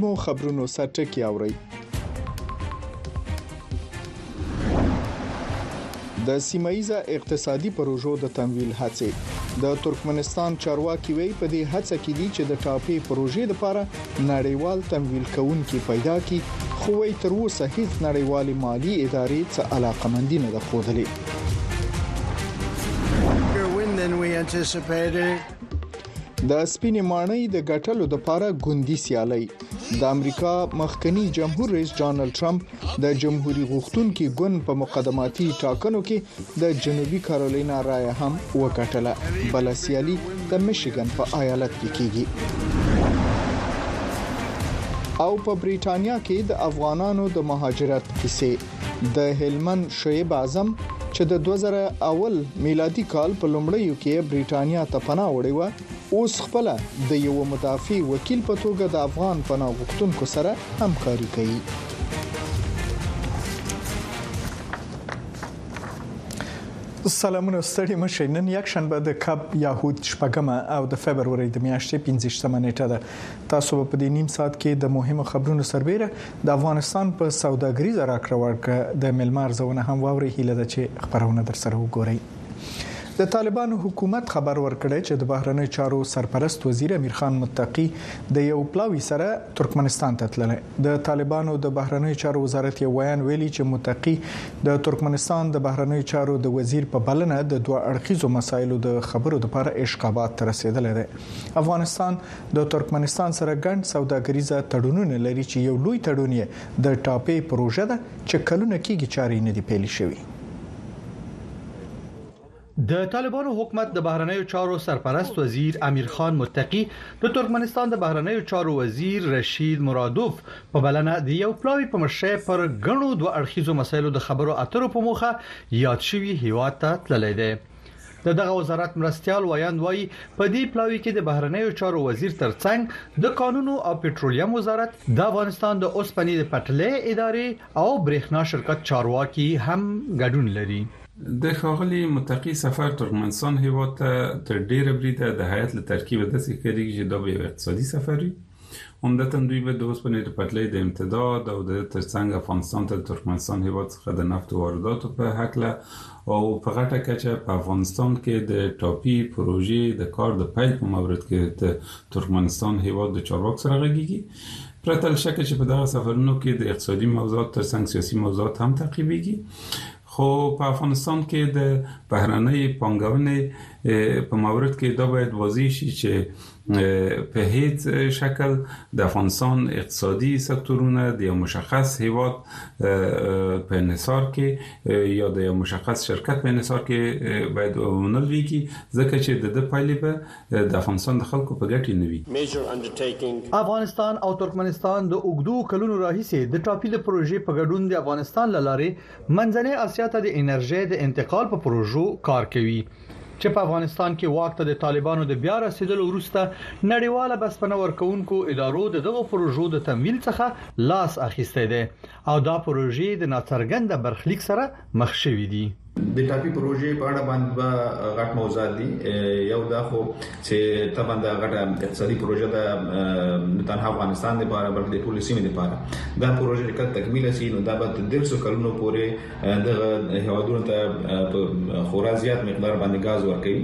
مو خبرونو سر ټکی اورئ. د سیمه ییزه اقتصادي پروژو د تمویل هڅې د ترکمنستان چارواکي وایي په دې هڅه کې دي چې د ټاپي پروژې لپاره نړیوال تمویل کوونکي پیدا کړي خو وایي تر اوسه هیڅ نړیوالې مالی ادارې څه علاقه مندي نه ده خوده د سپینې ماڼۍ د ګټلو لپاره ګوندي سیالي د امریکا مخکنی جمهور رئیس ډونالد ټرمپ د جمهوریت غوښتونکو ګوند په مقدماتي ټاکنو کې د جنوبي کارولینا رائے هم وکټله بل سیالي د میشیګن په ایالت کې کیږي او په بریټانیا کې د افغانانو د مهاجرت کیسې د هلمند شعیب اعظم چې د 2001 میلادي کال په لومړیو کې بریټانیا ته پناه وړې و اوس خپل د یو مدافع وکیل په توګه د افغان پناه غوښتونکو سره همکاري کوي سلامونه ستړي مشه نن یک شنبه د کب یاهود شپږمه او د فبرवरी د میاشتې 15مه نیټه ده تاسو په دې نیم ساعت کې د مهمو خبرونو سربېره د افغانستان په سوداګریزه راکړه ورکړه د ملما ارزونه هم واوري هیله ده چې خبرونه در سره وګورئ د طالبانو حکومت خبر ورکړی چې د بهرنیو چارو سرپرست وزیر امیرخان متقی د یو پلاوی سره ترکمنستان ته تللی د طالبانو د بهرنیو چارو وزارت یو ویان ویلي چې متقی د ترکمنستان د بهرنیو چارو د وزیر په بلنه د دوه اړخیزو مسایلو د خبرو لپاره اشقابات ته رسیدلی دی افغانستان د ترکمنستان سره ګڼ سوداګریزه تړونونه لري چې یو لوی تړون یې د ټاپې پروژه ده چې کلونه کیږي چارې یې نه دي پیل شوي. د طالبانو حکومت د بهرنیو چارو سرپرست وزیر امیر خان متقي د ترکمنستان د بهرنیو چارو وزیر رشید مرادوف په بلنه د یو پلاوي په مشرۍ پر ګڼو دوه اړخیزو مسایلو د خبرو اترو په موخه یاد شوي هیواد ته تللی دی. د دغه وزارت مرستیال ویاند وایي په دې پلاوي کې د بهرنیو چارو وزیر ترڅنګ د کانونو او پټرولیم وزارت د افغانستان د اوسپنې د پټلې ادارې او برېښنا شرکت چارواکي هم ګډون لري د ښاغلي متقي سفر ترکمنستان هیواد ته تر ډیره بریده د هیئت له ترکیبه داسې ښکاریږي چې دا به یو اقتصادي سفر وي عمدتا دوی به د اوسپنې د پټلۍ د امتداد او د ترڅنګ افغانستان ته د ترکمنستان هیواد څخه د نفت وارداتو په حقله او په غټه کچه په افغانستان کې د ټاپي پروژې د کار د پیل په مورد کې د ترکمنستان هیواد د چارواکو سره غږیږي پرته له شکه چې په دغه سفرونو کې د اقتصادي موضوعات ترڅنګ سیاسي موضوعات هم تعقیبېږي خو په افغانستان کې د بهرنۍ پانګونې په مورد کې دا باید واضح شي چې په هیڅ شکل د افغانستان اقتصادي سکتورونه د یو مشخص هیواد په انحصار کې یا د یو مشخص شرکت په انحصار کې باید ونه لویږي ځکه چې د د پایلې به د افغانستان د خلکو په ګټه نه وي افغانستان او ترکمنستان د اوګدو کلونو راهیسې د ټاپي له پروژې په ګډون د افغانستان لارې منځنۍ اسیا ته د انرژي د انتقال په پروژو کار کوي چې په افغانستان کې واک ته د طالبانو د بیا رسیدلو وروسته نړیواله بسپنه ورکوونکو ادارو د دغو پروژو د تمویل څخه لاس اخیستی دی او دا پروژې د ناڅرګند برخلیک سره مخ شوې دي د ټاپي پروژې په اړه باندې به غټ موضوعات دي یو دا خو چې طبعا دا غټه اقتصادي پروژه ده نه تنها افغانستان لپاره بلکې د ټول سیمې لپاره دا پروژه کله تکمیل شي نو دا به د 150 کلونو پورې دغه هوادونو ته په خورا زیات مقدار باندې غاز ورکوي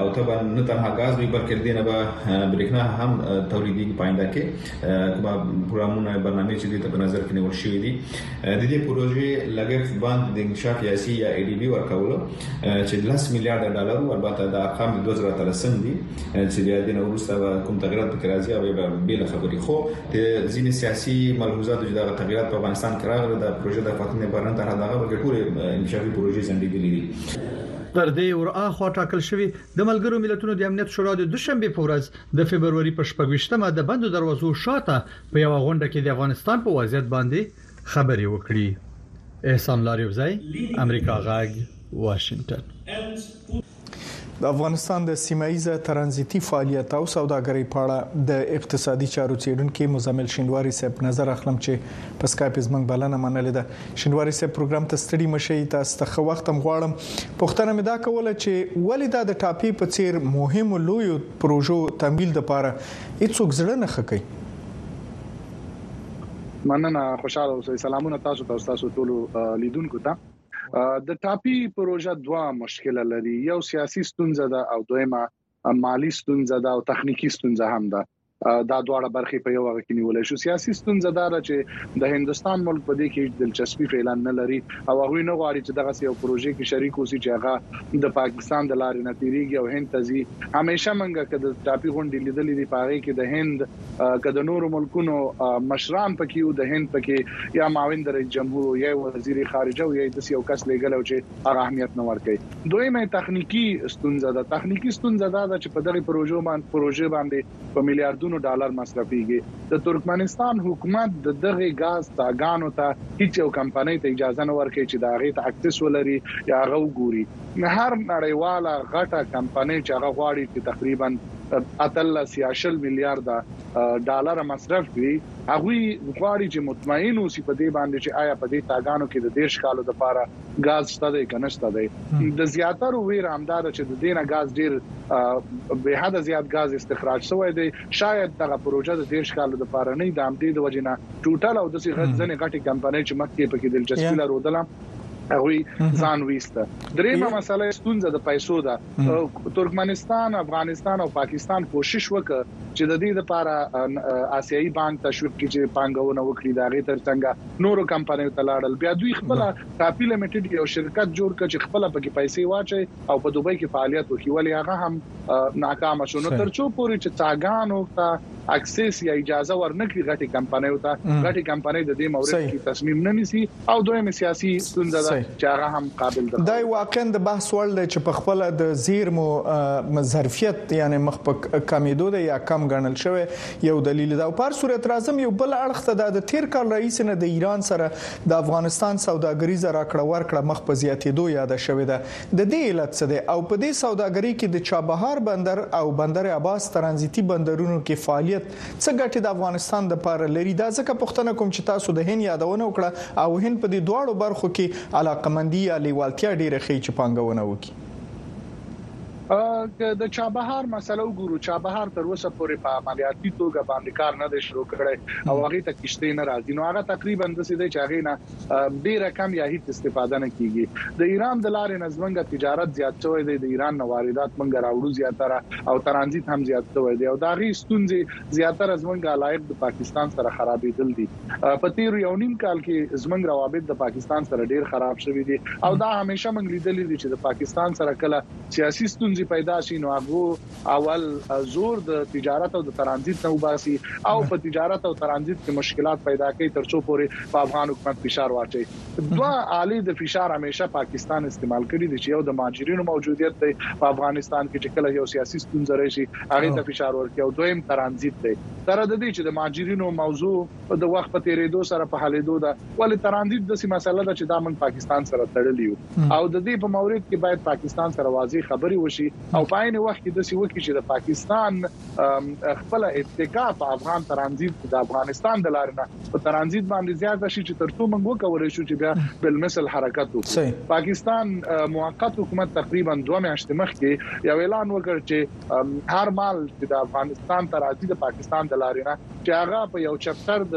او طبعا نه تنها غاز وی بلکې دینه به برېښنا هم تولیدي پاینده کې کومه پروګرامونه برنامه چې د په نظر کې نیول شوې دي د دې پروژې لګښت باندې د انکشاف سیاسي یا ای ډي بي ورکول چې 10 میلیارډ ډالر البته دا رقم د 2013 دي چې بیا د نوروز کوم تغیرات په کې راځي او به بل خبرې خو د ځینې سیاسي ملحوظاتو چې دغه تغیرات په افغانستان کې راغلي د پروژې د فاتنې برنامه تر هغه به ټول انکشافي پروژې ځنډېدلې دي تر دې ورآخوا ټاکل شوې د ملګرو ملتونو د امنیت شورا د دوشنبه په ورځ د فبروري په شپږشتمه د بندو دروازو شاته په یو غونډه کې د افغانستان په وضعیت باندې خبرې وکړي احسان لاریوزی امریکا غږ واشنگټن د افغانستان د سیمه ایزه ترانزیتي فعالیت او سوداګرۍ په اړه د اقتصادي چارو چیرونکو مزمل شندواري صاحب نظر اخلم چې په سکایپ زمنګ بلنه منلې ده شندواري صاحب پروګرام ته ستړي مشي تاسو ته خو وخت هم غواړم پښتنه مې دا کوله چې ولې دا د ټاپي په څیر مهم لوی پروژو تمویل د پاره هیڅوک زړه نه خکې مننه خوشاله اوسئ سلامونه تاسو ته تاسو ټول لیدونکو ته د ټاپي پروژه دوا مشکل لري یو سیاسي ستونزه ده او دویمه مالی ستونزه ده او تخنیکی ستونزه هم ده دا دواړه برخې په یو وخت کې نیول شو سیاسي ستونزه دا ده چې د هندستان ملک په دې کې دلچسپي فعلا نه لري او هغه نه غواړي چې دغه یو پروژې کې شریک اوسي چې هغه د پاکستان د لارې نه تیریږي او هند تزي همیشه منګه کده ټاپي غونډې لیدلې دي پاره کې د هند که د نورو ملکونو مشران په کې او د هند په کې یا معاون د رئیس جمهور او یا وزیر خارجه او یا د یو کس لګل او چې هغه اهمیت نه ورکړي دویمه تخنیکی ستونزه ده تخنیکی ستونزه ده چې په دغه پروژو باندې پروژې باندې په میلیارډونو ډالر مصرفيږي د ترکمنستان حکومت د دغه غاز تاګانو ته هیڅ یو کمپنۍ ته اجازه نه ورکړي چې دا غي ته اکسس ولري یا غو ګوري هر نړیواله غټه کمپنۍ چې هغه غواړي چې تقریبا اتلس یا شل میلیارده ډالر مصرف کړي هغوی غواړي چې مطمئن اوسي په دې باندې چې آیا په دې تاګانو کې د دیش کالو د پاره غاز شته دی کنه شته دی د زیاترو ویر همدا ده چې د دینه غاز ډیر به حد زیات غاز استخراج شوی دی شاید دغه پروژه د دیش کالو د پاره نه د امدې د وجنه ټوټل او د سي غټ ځنې غټي کمپنۍ چې مخکې پکې دلچسپي لرودله هغه ځان ویسته درېمه مسله ستونزه د پیسو ده ترکمنستان، افغانستان او پاکستان کوشش وکړ چې د دې لپاره اسیايي بانک تشویق کړي چې پانګونه وکړي د هغې ترڅنګ نورو کمپنیو ته لاړل بیا دوی خپل کاپی لیمیټډ یو شرکت جوړ کړ چې خپل پکې پیسې واچي او په دوبۍ کې فعالیت وکړي ولې هغه هم ناکام شو نو ترڅو پوري چې څاګانو ته اکسس یا اجازه ورنکړي غټي کمپنیو ته غټي کمپنۍ د دې مورد کې تصمیم نه نیسي او دویمه سیاسي ستونزه ده چې هغه هم قابل ده دا واقعا د بحث وړ دی چې په خپل د زیرمو ظرفیت یعنی مخ په کمیدو دی یا کم ګڼل شوی یو دلیل دا په هر صورت راځم یو بل اړخ ته د تیر کال رئیس نه د ایران سره د افغانستان سوداګریزه راکړه ورکړه مخ په زیاتېدو یاد شوې ده د دې علت څه دی او په دې سوداګرۍ کې د چابهار بندر او بندر عباس ترانزیتي بندرونو کې فعالیت څه ګټې د افغانستان دپاره لري؟ دا ځکه پوښتنه کوم چې تاسو د هند یادونه وکړه او هند په دې دواړو برخو کې علاقه مندي یا لېوالتیا ډېره ښيي چې پانګونه وکړي. که د چابهار مسئله وګورو، چابهار تر اوسه پورې په عملیاتي توګه باندې کار نه دی شروع کړی او هغې ته کښتۍ نه راځي، نو هغه تقریباً داسې دی چې هغې نه ډیره کم یا هیڅ استفاده نه کیږی د ایران د لارې نه زمونږ تجارت زیات شوی دی د ایران نه واردات مونږ راوړو زیاتره او ترانزیت هم زیات شوی دی او د هغې ستونزې زیاتره زمونږ علایق د پاکستان سره خرابیدل دی په تیر یو نیم کال کې زمونږ روابط د پاکستان سره ډیر خراب شوی دی او دا همیشه مونږ لیدلی دی چې د پاکستان سره کله سیاسی ستونزې پیدا شي نو هغه اول زور د تجارت او د ترانزیت نه وباسي او په تجارت او ترانزیت کې مشکلات پیدا کوي ترڅو پورې په افغان حکومت فشار واچي دوه عالی د فشار همیشه پاکستان استعمال کړي دي چې یو د ماجرینو موجودیت دی په افغانستان کې چې کله یو سیاسي ستونزه راشي هغه ته فشار ورکړي او دویم ترانزیت دی تر د دې چې د ماجرینو موضوع د وخت په تیریدو سره په حلیدو ده ولې ترانزیت د سیمه مسله ده چې دا من پاکستان سره تړلی او د دې په مورید کې باید پاکستان سره واضح خبري وشي او په عین وخت کې داسې وکړي چې د پاکستان خپل اتکا په افغان ترانزیت کې د افغانستان د لارې نه په ترانزیت باندې زیاته شي چې ترڅو موږ وکولای شو چې بیا بل مثل حرکت وکړو پاکستان موقت حکومت تقریبا دوه میاشتې مخکې یو اعلان وکړ چې هر مال چې د افغانستان ترانزیت د پاکستان د لارې نه چې هغه په یو چپټر د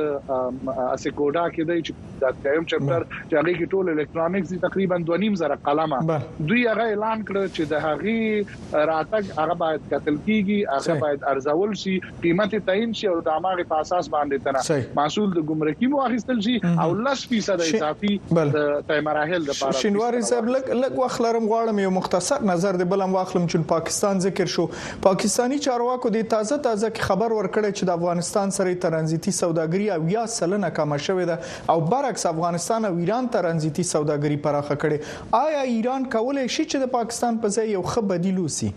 اسکوډا کې دی چې دا تیم چپټر چې هغه کې ټول الکترونیکس دي تقریبا 2.5 زره قلمه دوی هغه اعلان کړ چې د هغه راتګ هغه باید قتل کیږي هغه باید ارزول شي قیمت تعین شي او د اماغه په اساس باندې تنه محصول د ګمرکي مو اخیستل شي او 10% اضافي د تیمراحل د پاره شینواری صاحب لګ لګ وخت لرم غواړم یو مختصر نظر دی بلم واخلم چې پاکستان ذکر شو پاکستاني چارواکو دې تازه تازه کې خبر ورکړی چې د افغانستان سره ترانزیتي سوداګري اویا سلنه کمه شوې ده او برعکس افغانستان او ایران ترانزیتي سوداګري پراخه کړې آیا ایران کولای شي چې د پاکستان په ځای یو ښه بدیل اوسي؟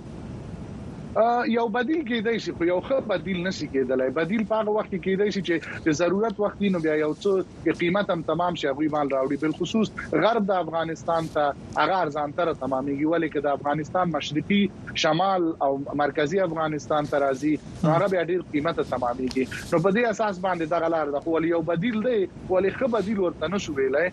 یو بدیل کیدای شي خو یو ښه بدیل نشي کیدلای بدیل په هغه وخت کې کیدای شي چې د ضرورت وخت نو بیا یو څه د قیمت هم تمام شي غوي مال راوړي بل خصوص غرب د افغانستان ته هغه ارزان تر تمامېږي ولې کې د افغانستان مشرقي شمال او مرکزي افغانستان ته راځي نو هغه بیا ډیر قیمته تمامېږي نو په دې اساس باندې دغه لار د خو ولې یو بدیل دی ولې خه بدیل ورته نشو ویلای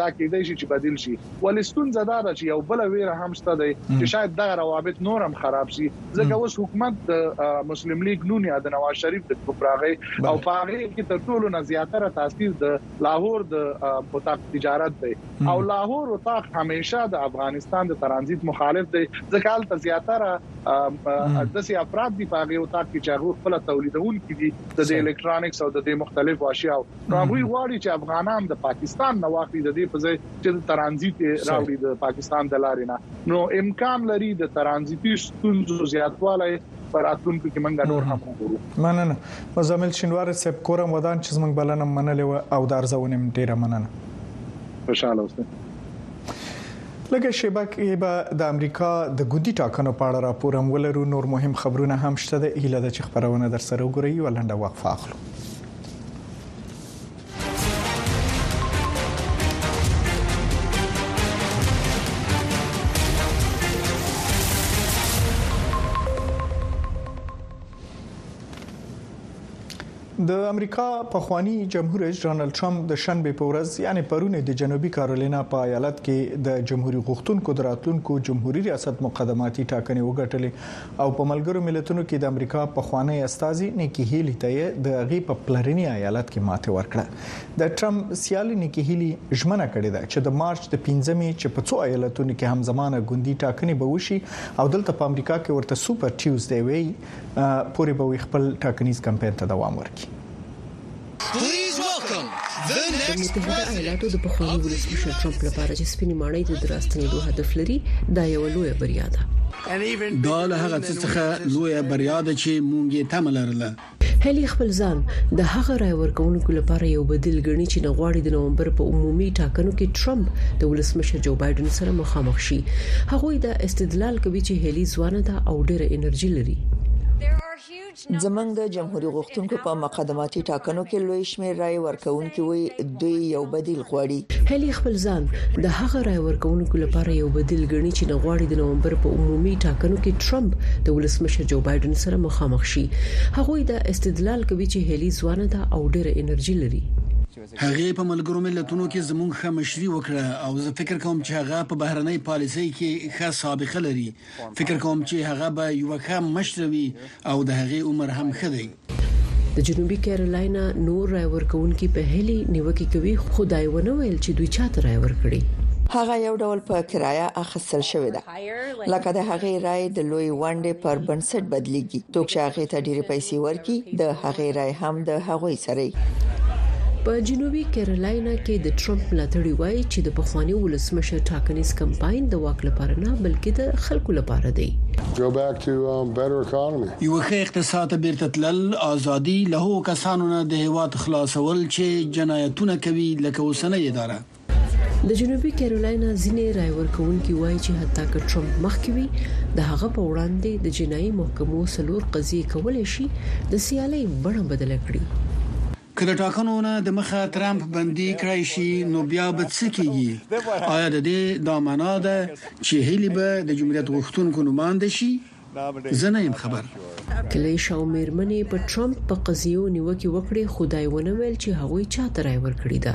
دا کېدای شي چې بدیل شي ولې ستونزه دا ده چې یو بل ویره هم شته دی چې شاید دغه روابط نور هم خراب شي ځکه اوس حکومت د مسلم لیګ نون یا د نواز شریف د ګروپ راغی او په هغه کې تر ټولو نه زیاتره تاثیر د لاهور د متاق تجارت دی او لاهور اتاق همیشه د افغانستان د ترانزیت مخالف دی ځکه هلته زیاتره داسې افراد دي په هغه اتاق کې چې هغه خپل تولیدونکي دي د الکترونیکس او د مختلفو اشیاو هغه غواړي چې افغانان د پاکستان نه واخلي د دې په ځای چې د ترانزیت راوړي د پاکستان د لارې نه نو امکان لري د ترانزیتي ستونزو زیاتوالی په راتلونکو کې موږ نور هم وګورو مننه مزمل شینوار صاحب کورم ودان چې موږ بلنه منلې و او د ارزونې ډیره مننه خوشاله اوسئ لږه شیبه کې به د امریکا د ګوندي ټاکنو په اړه راپور هم ولرو نور مهم خبرونه هم شته د هیله د چ خبرونه در سره وګورئ ولنډه وقفه اخلو د امریکا پخوانی جمهور رئیس ډونالد ټرمپ د شنبې په ورځ یعنی پرونه د جنوبي کارولینا په ایالت کې د جمهوریت غوښتونکو دراتلونکو جمهوریت ریاست مقدماتي ټاکنې وګټلې او په ملګرو ملتونو کې د امریکا پخوانۍ استازي نیکي هیلي ته یې د هغې په پلرني ایالت کې ماتې ورکړه. د ټرمپ سیالي نیکي هیلي ژمنه کړې ده چې د مارچ د پنځمې چې په څو ایالتونو کې همزمانه ګوندي ټاکنې به وشي او دلته په امریکا کې ورته سوپر ټیوزډي وایي، پورې به وي خپل ټاکنیز کمپاین ته دوام ورکړي. د متحده ایالاتو د پخواني ولسمشر ټرمپ لپاره چې سپینې ماڼۍ ته دراستنېدو هدف لري دا یو لوی بریا ده دا له هغه څخه لوی بریا ده چې مونږ یې تم لرله هلي خپل ځان د هغه رای ورکونکو لپاره یو بدیل ګڼي چې نه غواړي د نومبر په عمومي ټاکنو کې ترامپ د ولسمشر جو بایدن سره مخامخ شي هغه دا استدلال کوي چې هلي ځوانه ده او ډېره انرژي لري زموږ د جمهوري غوښتونکو په مقدماتي ټاکنو کې لوی شمېر رایې ورکوونکي وایي، دوی یو بدیل غواړي. هیلي خپل ځان د هغه رایه ورکوونکو لپاره یو بدیل ګڼي چې نه غواړي د نومبر په عمومي ټاکنو کې ټرمپ د ولسمشر جو بایډن سره مخامخ شي. هغوی دا استدلال کوي چې هیلي ځوانه ده او ډېره انرژي لري. هغې په ملګرو ملتونو کې زموږ ښه مشري وکړه او زه فکر کوم چې هغه په بهرنۍ پالیسۍ کې ښه سابقه لري. فکر کوم چې هغه به یوه ښه مشره وي او د هغې عمر هم ښه دی. د جنوبي کیرولینا نور رای ورکوونکي په هیلي نیوکه کوي، خو دا یې ونه ویل چې دوی چا ته رای ورکړي. هغه یو ډول په کرایه اخیستل شوې ده، لکه د هغې رای د لویې ونډې پر بنسټ بدلیږي، څوک چې هغې ته ډېرې پیسې ورکړي، د هغې رای هم د هغوی سره وي. په جنوبي کیرولینا کې د ټرمپ ملاتړي وايي چې د پخواني ولسمشر ټاکنیز کمپاین د واک لپاره نه بلکې د خلکو لپاره دی. یوه ښه اقتصاد ته بیرته تلل، آزادي، له هغو کسانو نه د هیواد خلاصول چې جنایتونه کوي لکه اوسنۍ اداره. د جنوبي کیرولینا ځینې رای ورکوونکي وايي چې حتی که ټرمپ مخکې وي، د هغه په وړاندې د جنایي محکمو څلور قضیې کولای شي د سیالۍ بڼه بدله کړي. که د ټاکنو نه د مخه ترمپ بندي کړای شي نو بیا به څه کیږي؟ آیا د دې دا معنا ده چې هیلي به د جمهوریت غوښتونکو نوماند شي؟ زه نه یم خبر. کلیش او میرمن یې په ترمپ په قضیو نیوکې وکړې خو دا یې ونه ویل چې هغوی چاته رایه ورکړې ده.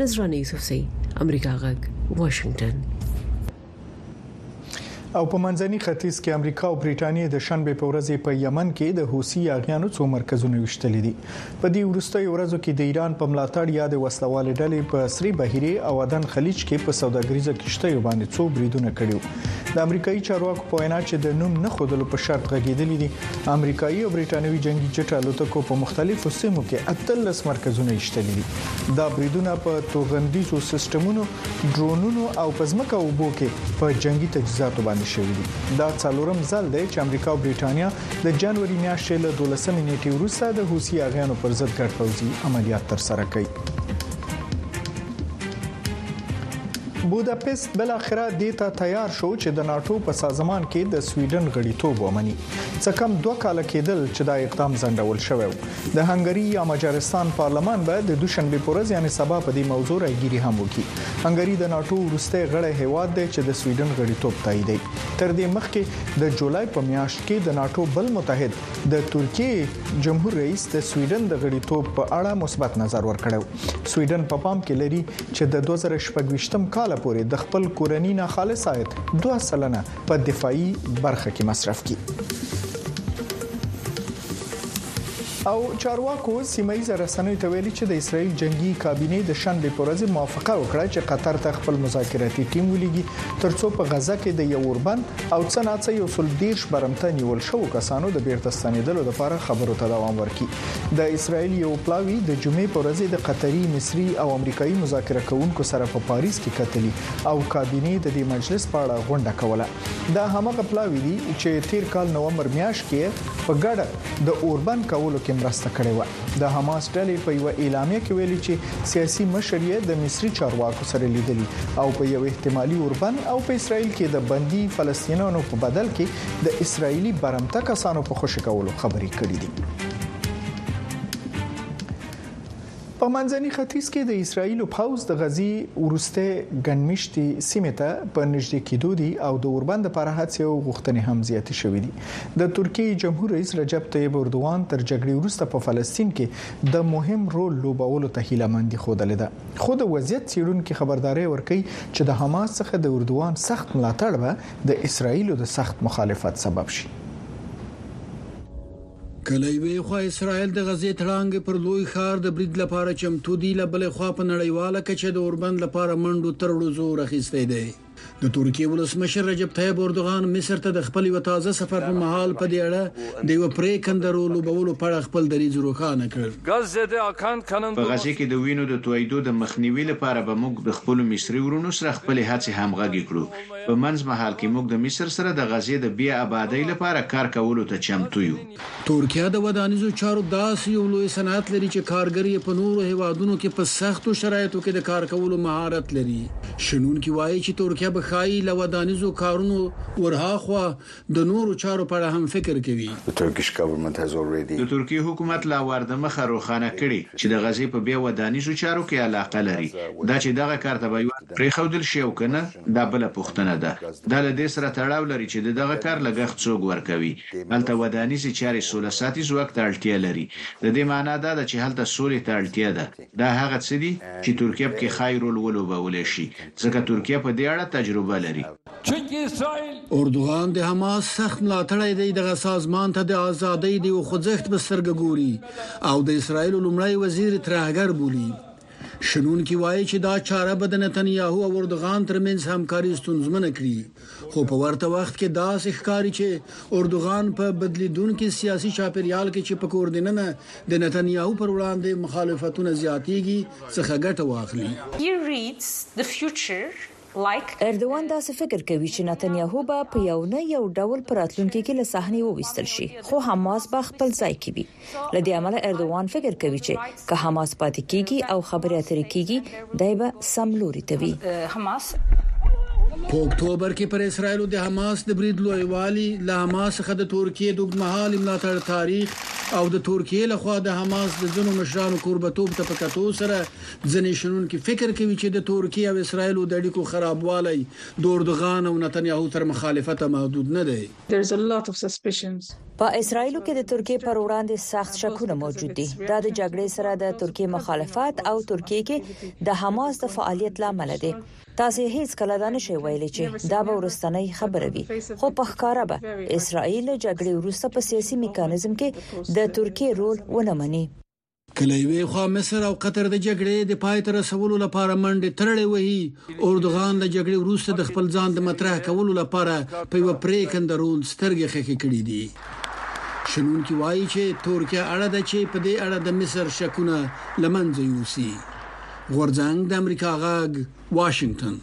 نذرانه یوسفزۍ، امریکا غږ، واشنګټن. او په منځني ختیځ کې امریکا او بریټانیا د شنبه په ورځ په یمن کې د حوثي یاغیانو څو مرکزونه وشتل دي په دې وروستیو ورځو کې د ایران په ملاتړ یا د وسلوالې ډلې په سری بهيري او عدن خلیج کې په سوداګریزه کشتۍ باندې څو بریدونه کړیو د امریکایي چارواکو په وینا چې د نوم نه خودلو په شرط غږیدلې دي امریکایي او بریټانوي جنگي جټ الوتکو په مختلفو سیمو کې اتلس مرکزونه وشتل دي دا بریدونه په توغندیزو سیستمونو ډرونونو او په ځمکه او اوبو کې په جنگي تجهیزاتو باندې شوې دي دا څلورم ځل دی چې امریکا او بریټانیا د جنوري میاشتې له 12 نیټې وروسته د حوثي اغیانو پر ضد ګډ پوځي عملیات ترسره کوي بوداپست بل اخره دیتا تیار شو چې د ناتو په سازمان کې د سویډن غړیتوب ومني څه کم دوه کال کېدل چې دا اقدام ځنډول شوی د هنګري یا مجارستان پارلمان به د دوشنبه پر ورځ یعنی سبا په دې موضوع راګیری هم وکړي هنګري د ناتو وروستي غړی هیواد دی چې د سویډن غړیتوب تاییدي تر دې مخکې د جولای په میاشت کې د ناتو بل متحد د ترکیه جمهور رئیس د سویډن د غړیتوب په اړه مثبت نظر ورکړو سویډن په پام کې لري چې د 2024 کال پورې د خپل کورنی نه خالص عاید 2 سلنه په دفاعي برخه کې مصرف کړي او چارواکو سیمه ییز رسنیو ته ویلي چې د اسرایل جنگي کابینه د شنبې پر ورځ موافقه وکړه چې قطر ته خپل مذاکراتي ټیم ولېږي ترڅو په غزا کې د یو اوربند او څناڅه یو سل دیرش برمته نیول شو کسانو د بیرته ستنیدلو لپاره خبرو ته دوام ورکړي د اسرایل یو پلاوی د جمعې پر ورځ د قطري، مصري او امریکایي مذاکره کوونکو سره په پاریس کې کتلی او کابینه د دې مجلس په اړه غونډه کوله. دا همغه پلاوی دی چې تیر کال نومبر میاشت کې په ګډه د اوربند کولو کې مرسته کړې وه. د حماس ډلې په یوه اعلامیه کې ویلي چې سیاسي مشر یې د مصري چارواکو سره لیدلي او په یو احتمالي اوربند او په اسرایل کې د بندي فلسطینیانو په بدل کې د اسرایلي برمته کسانو په خوشې کولو خبرې کړې دي. په منځني ختیځ کې د اسرایل پوځ د غزي ورسته ګنمشتي سیمه ته په نږدې کېدو دي او د اوربند لپاره هڅې او غوښتنې هم زیاتې شوې دي د ترکیې جمهور رئیس رجب طیب اردوغان تر جګړې وروسته په فلسطین کې د مهم رول لوبولو ته هیله مندي خوده لیده خو د وضعیت چیرونکو خبرداري ورکړي چې د حماس څخه د اردوغان سخت ملاتړ به د اسرایل د سخت مخالفت سبب شي کله یوې خوا اسرائیل د غزې تړانګې پر لوی ښار د برید لپاره چمتو دی له بلې خوا په نړیواله کچه د اوربند لپاره منډو ترړو زور اخیستی دی د ترکیې ولسمشر رجب طیب اردوغان مصر ته د خپل یو تازه سفر په مهال په دې اړه د یو پریکنده رولو بولو په اړه خپل دریځ روښانه کړ په غزې کې د وینو د تویدو د مخنیوي لپاره به موږ د خپلو مصري ورونو سره خپلې هڅې همغږې کړو په منځ مهال کې موږ د مصر سره د غزې د بیا ابادۍ لپاره کار کولو ته چمتو یو. ترکیه د ودانیزو چارو داسې یو لوی صنعت لري چې کارګر یې په نورو هېوادونو کې په سختو شرایطو کې د کار کولو مهارت لري. شنونکي وايي چې ترکیه به ښايي له ودانیزو کارونو ورهاخوا د نورو چارو په اړه هم فکر کوي. The Turkish government has already. د ترکیې حکومت لا وار د مخه روښانه کړي چې د غزې په بیا ودانیزو چارو کې علاقه لري. دا چې دغه کار ته به یوه. پرېښودل شي او که نه، دا بله پوښتنه ده. دا له دې سره تړاو لري چې د دغه کار لګښت څوګ ورکوي. هلته ودانیزې چارې سوله ساتي ځواک ته اړتیا لري. د دې معنا دا ده چې هلته سولې ته اړتیا ده. دا هغه څه دي چې ترکیه پکې ښايي رول ولوبولی شي، ځکه ترکیه په دې اړه تجربه لري. چونکی اسرائیل اردوغان د حماس سخت ملاتړی دی دغه سازمان ته د ازادۍ دی او خوځښت په سترګه ګوري او د اسرائیل لومړی وزیر ترهګر بولی شنونکي وایي چې دا چاره به د نتنیاهو او اردوغان ترمنځ همکاري ستونزمنه کړي خو په ورته وخت کې دا ښکاري چې اردوغان په بدلیدونکو سیاسي چاپیریال کې چې په کور دننه د نتنیاهو پر وړاندې مخالفتونه زیاتیږي څخه ګټه واخلي اردوان داسې فکر کوي چې نتنیاهو به په یو نه یو ډول په راتلونکي کې له صحنې وویستل شي خو حماس به خپل ځای کې وي له دې امله اردوان فکر کوي چې که حماس پاتې کیږي او خبرې اترې کیږي دای به سم لوري ته وي په اکتوبر کې پر اسرایل د حماس د برید لوی والی له حماس څخه د تورکیې د وګمحال ملاتړ تاریخ او د تورکیې لخوا د حماس د ځینو مشرانو کوربتوب ته په کتو سره ځینې شنونکي فکر کوي چې د تورکیې او اسرایلو د اړیکو خرابوالی د اردوغان او نتنیاهو تر مخالفته محدود نه دی. په اسرایلو کې د تورکیې پر وړاندې سخت شکونه موجود دي. دا د جګړې سره د تورکیې مخالفت او تورکیې کې د حماس د فعالیت له امله دي. تاسې هیڅکله دا نشئ ویلی چې دا به وروستنۍ خبره وي، خو په ښکاره به اسرایل له جګړې وروسته په سیاسي میکانیزم کې د تورکیې رول ونه مني. که له یوې خوا مصر او قطر د جګړې د پای ته رسولو لپاره منډې ترړې وهي اردوغان له جګړې وروسته د خپل ځان د مطرح کولو لپاره په یو پریکند رول سترګې خخې کړې دي شنونکي وایي چې تورکیا اړه ده چې په دې اړه د مصر شکونه لمنځه یوسي غورځنګ د امریکا غاګ واشنگټن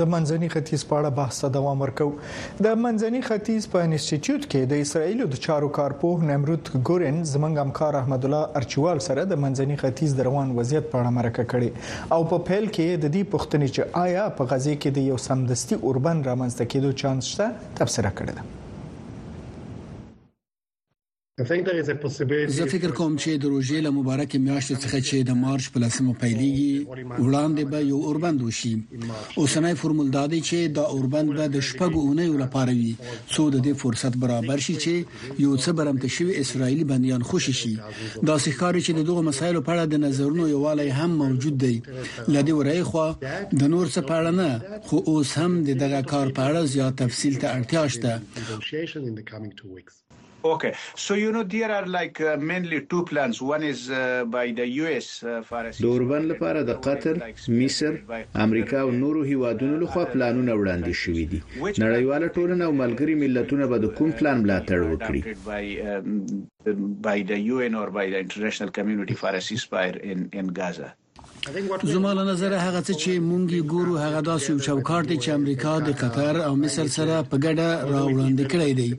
د منځني ختیځ په اړه بحث ته دوام ورکو د منځني ختیځ په انسټیټیوټ کې د اسرایل د چارو کارپوه نمرود ګورن زمنګ همکار احمد الله ارچوال سره د منځني ختیځ د روان وضعیت په اړه مرکه کړې او په پیل کې د دې پوښتنې چې آیا په غزه کې د یو سمدستي اوربند رامنځته کېدو چانس شته تبصره کړې ده زه فکر کوم چې د روژې له مبارکې میاشتې څخه چې د مارچ په لسمه پیلېږي وړاندې به یو اوربند وشي اوسنۍ فرمول دا دی چې دا اوربند به د شپږو اونیو لپاره وي څو د دې فرصت برابر شي چې یو څه برمته شوی اسرایلی بنديان خوشی شي دا ښکاري چې د دوه مسایلو په اړه د نظرونو یوالی هم موجود دی لدی ورای خو د نور څه په اړه نه خو اوس هم د دغه کار په اړه زیات تفصیل ته اړتیا شته اوکه سو یو نو دیر ار لایک مینلی ټو پلانس ون از بای د یو ایس فار ا سیکس د اوربند لپاره د قطر، مصر، امریکا او نورو هیوادونو لخوا پلانونه وړاندې شوي دي. نړیواله ټولنه او ملګري ملتونه به د کوم پلان ملاتړ وکړي؟ زما له نظره هغه څه چې مونږ یې ګورو هغه داسې یو چوکاټ دی چې امریکا د قطر او مصر سره په ګډه راوړاندې کړی دی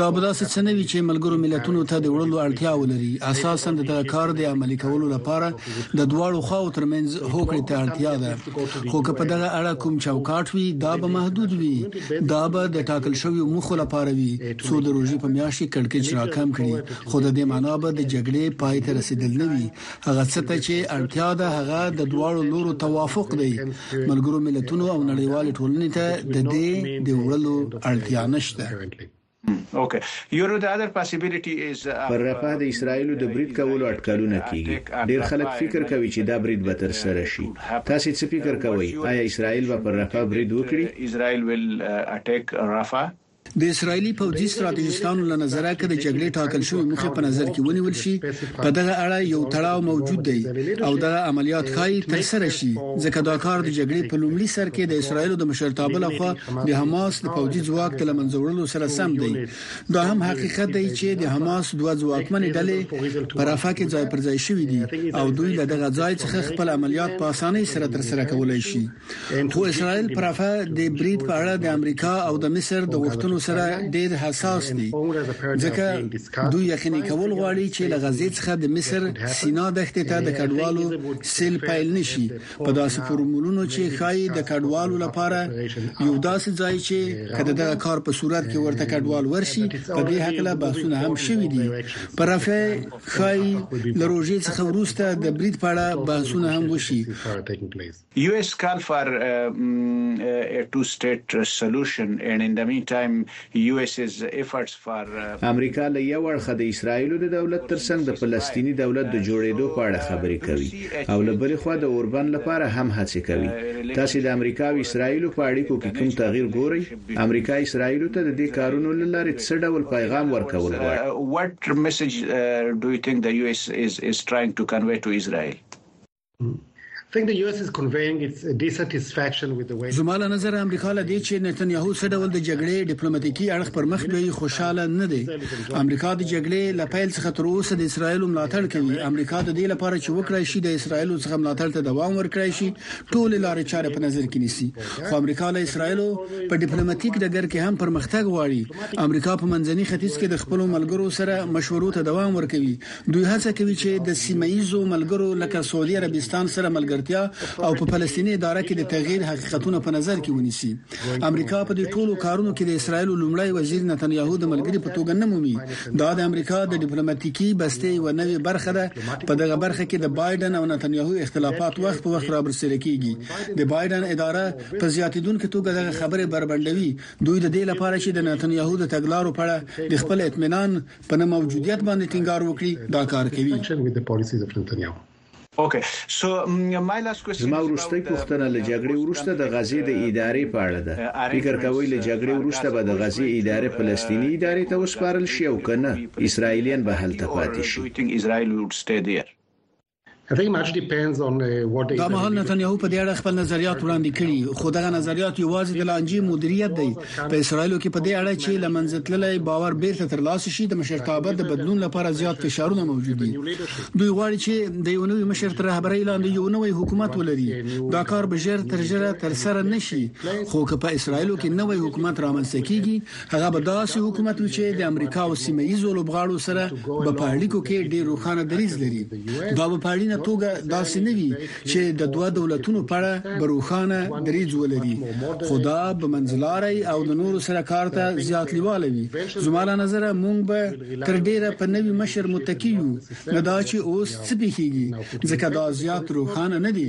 دا به داسې څه نه وي چې ملګرو ملتونو ته د وړلو اړتیا ولري اساسا د دغه کار د عملي کولو لپاره د دواړو خواو ترمنځ هوکړې ته اړتیا ده خو که په دغه اړه کوم چوکاټ وي دا به محدود وي دا به د ټاکل شوی موخو لپاره وي څو د روزي په میاشت کې کړکېچ راکم کړي خو د دې معنی به د جګړې پای ته رسیدل نه وي هغه څه ته چې اړتیا ده هغه د دواړو لورو توافق دی ملګرو ملتونو او نړیوالې ټولنې ته د دې د وړلو اړتیا نشته پر رفاه د اسرایلو د برید کولو اټکلونه کیږي ډیر خلک فکر کوي چې دا برید به تر سره شي تاسو څه فکر کوئ آیا اسرایل به پر رفاه برید وکړي د اسراییلي پوځي ستراتیژیستانو له نظره که د جګړې ټاکل شوې موخې په نظر کې ونیول شي په دغه اړه یو تړاو موجود دی او دغه عملیات ښایي تر سره شي ځکه دا کار د جګړې په لومړي سر کې د اسراییلو د مشرتابه لخوا د حماس د پوځي ځواک د لمنځه وړلو سره سم دی دا هم حقیقت دی چې د حماس دوه ځواکمنې ډلې په رافا کې ځای پر ځای شوې دي او دوی له دغه ځای څخه خپل عملیات په اسانۍ سره تر سره کولای شي خو اسرائیل پرافه د بریټ په اړه د امریکا او د مصر د غوښتنو سره ډیر حساس دي ځکه دوی یقیني کول غواړي چې له غزې څخه د مصر سینا دښتې ته د کډوالو سیل پیل نشي په داسې فورمولونو چې خای د کډوالو لپاره یو داسې ځای چې کله دا کار په صورت کې ورته کډوال ورشي په دې حق له بحثونه هم شوې دي پرافه خای لروجي څخه وروسته د بریټ په اړه بحثونه هم وشي یو ایس کال فار اې ټو سټیټ سلوشن اینډ ان د مین ټایم یو ایس ایز ایفرټس فار. امریکا له یو اړخه د اسراییلو د دولت تر څنګ د فلسطیني دولت د جوړېدو په اړه خبرې کوي او له بلې خوا د اوربند لپاره هم هڅې کوي. تاسې د امریکا او اسراییلو په اړیکو کې کوم تغیر ګورئ؟ امریکا اسراییلو ته د دې کارونو له لارې څه ډول پیغام ورکول غواړي؟ What message do you think the US is trying to convey to Israel؟ زما له نظره امریکا له دې چې نتنیاهو څه ډول د جګړې ډیپلوماټیکي اړخ پر مخ بیي خوشاله نه دی امریکا د جګړې له پیل څخه تر اوسه د اسرایل ملاتړ کوي امریکا د دې لپاره چې وکړای شي د اسرایل څخه ملاتړ ته دوام ورکړي شي ټول لارې چارې په نظر کې نیسي خو امریکا له اسرایل په ډیپلوماټیک ډګر کې هم پرمختګ غواړي امریکا په منځني ختیځ کې د خپل ملګرو سره مشورو ته دوام ورکوي دوی هڅه کوي چې د سیمه ایزو ملګرو لکه سعودي عربستان سره ملګرتیا او په فلسطیني اداره کې د تغییر حقیقتونه په نظر کې ونیسي امریکا په دې ټولو کارونو کې د اسرایل لومړی وزیر نتنیاهو د ملګری په توګه نه مومي دا د امریکا د ډیپلوماټیکي بستې و نوې برخه ده په دغه برخه کې د بایدن او نتنیاهو اختلافات وخت په وخت رابرسېره کیږي د بایدن اداره په زیاتیدونکو توګه دغه خبره بربنډوي دوی د دې لپاره چې د نتنیاهو د تګلارو په اړه د خپل اطمینان په نه موجودیت باندې ټینګار وکړي دا کار کوي. زما وروستۍ پوښتنه له جګړې وروسته د غزې د ادارې په اړه ده. فکر کوئ له جګړې وروسته به د غزې اداره فلسطیني ادارې ته وسپارل شي او که نه اسرائیلیان به هلته پاتې شي؟ دا مهال نتنیاهو په دې اړه خپل نظریات وړاندې کړي خو دغه نظریات یوازې د لانجې مدیریت دی په اسرایلو کې په دې اړه چې لمنځه تللی باور بیرته ترلاسه شي د مشرتابه د بدلون لپاره زیات فشارونه موجود دي دوی غواړي چې د یو نوي مشر تر رهبرۍ لاندې یو نوی حکومت ولري دا کار به ژر تر ژره تر سره نشي خو که په اسرایلو کې نوی حکومت رامنځته کیږي هغه به داسې حکومت وي چې د امریکا او سیمه ییزو لوبغاړو سره به په اړیکو کې ډیر روښانه دریځ لري دا به په اړینه توګه داسې نه وي چې د دوه دولتونو په اړه به روښانه دریځ ولري خو دا به منځلاري او د نورو سره کار ته زیات لیواله وي زما له نظره مونږ به تر ډیره په نوي مشر متکی یو نه دا چې اوس څه پیږي ځکه دا زیات روښانه نه دي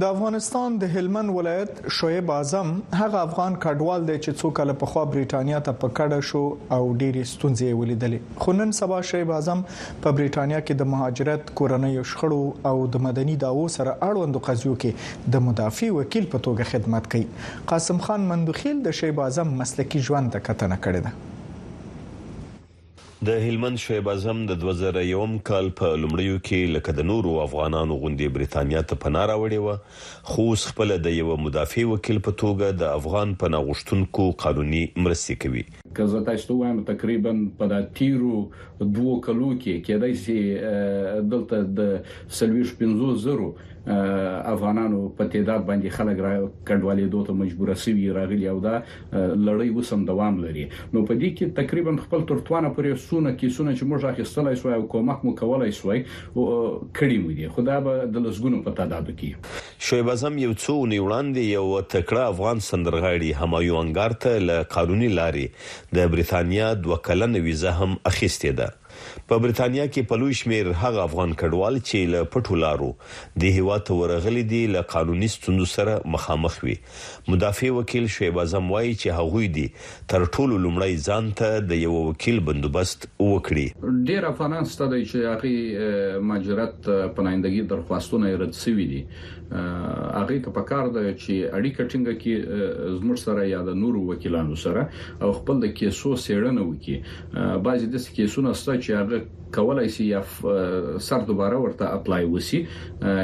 د افغانستان د هلمند ولایت شعیب اعظم هغه افغان کډوال دی چې څو کال پخوا بریټانیا ته په کډه شو او ډېری ستونزې ولیدلې خو نن سبا شعیب اعظم په بریټانیا کې د مهاجرت کورنۍ شخړو او د مدني داوو سره اړوند قضیو کې د مدافع وکیل په توګه خدمت کوي قاسم خان مندوخیل د شعیب اعظم مسلکی ژوند ته کتنه کړې ده د هلمند شعیب اعظم د دوه زره یوم کال په لومړیو کې لکه د نورو افغانانو غوندې بریتانیا ته پناه راوړې وه، خو اوس خپله د یوه مدافع وکیل په توګه د افغان پناه غوښتونکو قانوني مرستې کوي. که زه تاسو ته ووایم تقریباً په دا تیرو دوو کلو کې کیدای شي دلته د څلویښت پنځوس زرو افغانانو په تعداد باندې خلک را کډوالې دوه ته مجبور شوي راغلي او دا لړۍ وسم دوام لري نو په دې کې تقریبا خپل ترتوانه پرې سونه کیسونه چې موږ اخیستلای شو او کومک مو کولای شو کړی مو دي خدا به د لسګونو په تعداد کې شعیب اعظم یو څو نی وړاندې یو تکړه افغان سندرغاړي همایون انګار ته له قانوني لارې د بریتانیا دوه کلنه ویزه هم اخیستې ده په بریتانیا کې په لوی شمېر هغه افغان کډوال چې له پټو لارو دې هېواد ته ورغلي دي، له قانوني ستونزو سره مخامخ وي. مدافع وکیل شعیب اعظم وايي چې هغوی دې تر ټولو لومړی ځان ته د یوه وکیل بندوبست وکړي. ډېر افغانان شته دی چې هغوی مهاجرت، پنایندګي، درخواستونه یې رد شوي دي. هغوی ته په کار ده چې اړیکه ټینګه کړي زموږ سره یا د نورو وکیلانو سره او خپل د کېسو څېړنه وکړي. بعضی د کیسونو سره چې هغه کولای شي یا سر دوباره ورته اپلای وسی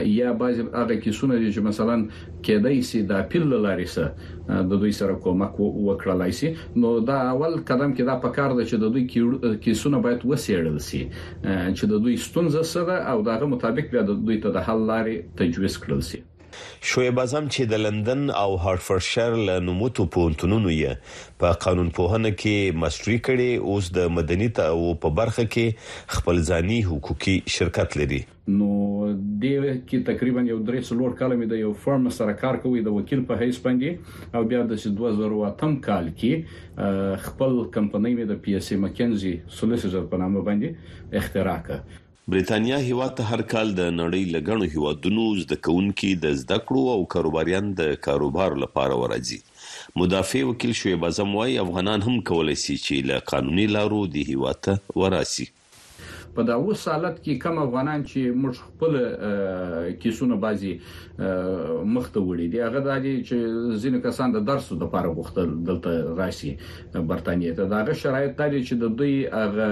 یا بعضی هغه کیسونه چې مثلا کېدای شي د اپیل لاري سره د دوی سره کومک وکړلای شي نو دا اول قدم کې دا پکار ده چې د دوی کیسونه باید وسیړل شي چې د دوی ستونزه سره او دغه مطابق بیا د دوی ته د حل لاري تجویز کړل شي شعیب اعظم چې د لندن او هارټفورډشایر له نوموتو پوهنتونونو یې په قانونپوهنه کې ماسټري کړې، اوس د مدني دعوو په برخه کې خپل ځاني حقوقي شرکت لري. نو دې کې تقریباً یو درې څلور کاله مې د یو فرم سره کار کوی د وکیل په حیث باندې او بیا د دوه زره او اتم کال کې خپل کمپنۍ مې د پي ایس اې مکینزي سولیسیټر په نامه باندې اختراع کړه. بریتانیا هېواد ته هر کال د نړۍ له ګڼو هېوادونو زده کوونکي د زده کړو او کاروباریان د کاروبار لپاره ورځي. مدافع وکیل شعیب اعظم وايي، افغانان هم کولای سي چې له قانوني لارو دې هېواد ته وراسي. په دا اوس حالت کې کم افغانان چې موږ خپل کیسونه بعضي مخته وړي دی هغه د دې چې ځینې کسان د درس د لپاره غوښتل دلته راشي برتانیې ته دا غو شرایط دی چې د دوی هغه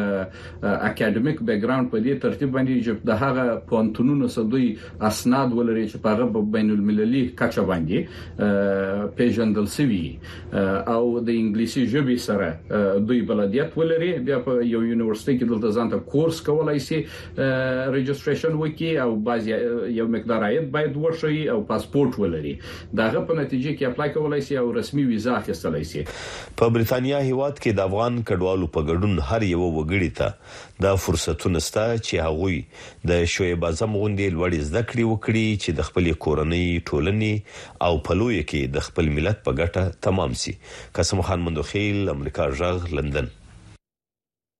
اکیډمیک بیک ګراوند په دې ترتیب باندې چې د هغه پونتونونو سدوی اسناد ولري چې په هغه بین المللي کچه باندې پیژندل سوي او د انګلیسي ژبې سره دوی بلدیت ولري بیا په یو یونیورسيټي کې دلته ځانته کورس کولای شي رجستریشن وکي او باز یو مقدار عاید باید وشي او پاسپورت ولري داغه په نتیجه کې اپلای کولای شي او رسمي ویزه اخیستلای شي په بریتانیا هیواد کې د افغان کډوالو په ګډون هر یو وګړي ته دا فرصتونه سته چې هغوی د شعیب اعظم غوندې لوړې زده کړې وکړي چې د خپلې کورنۍ ټولنې او په لوی کې د خپل ملت په ګټه تمام شي قسم خان مندوخیل امریکا ژغ لندن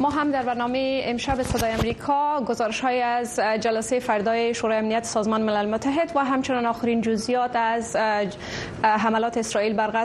ما هم در برنامه امشب صدای امریکا گزارش های از جلسه فردای شورای امنیت سازمان ملل متحد و همچنان آخرین جزئیات از حملات اسرائیل بر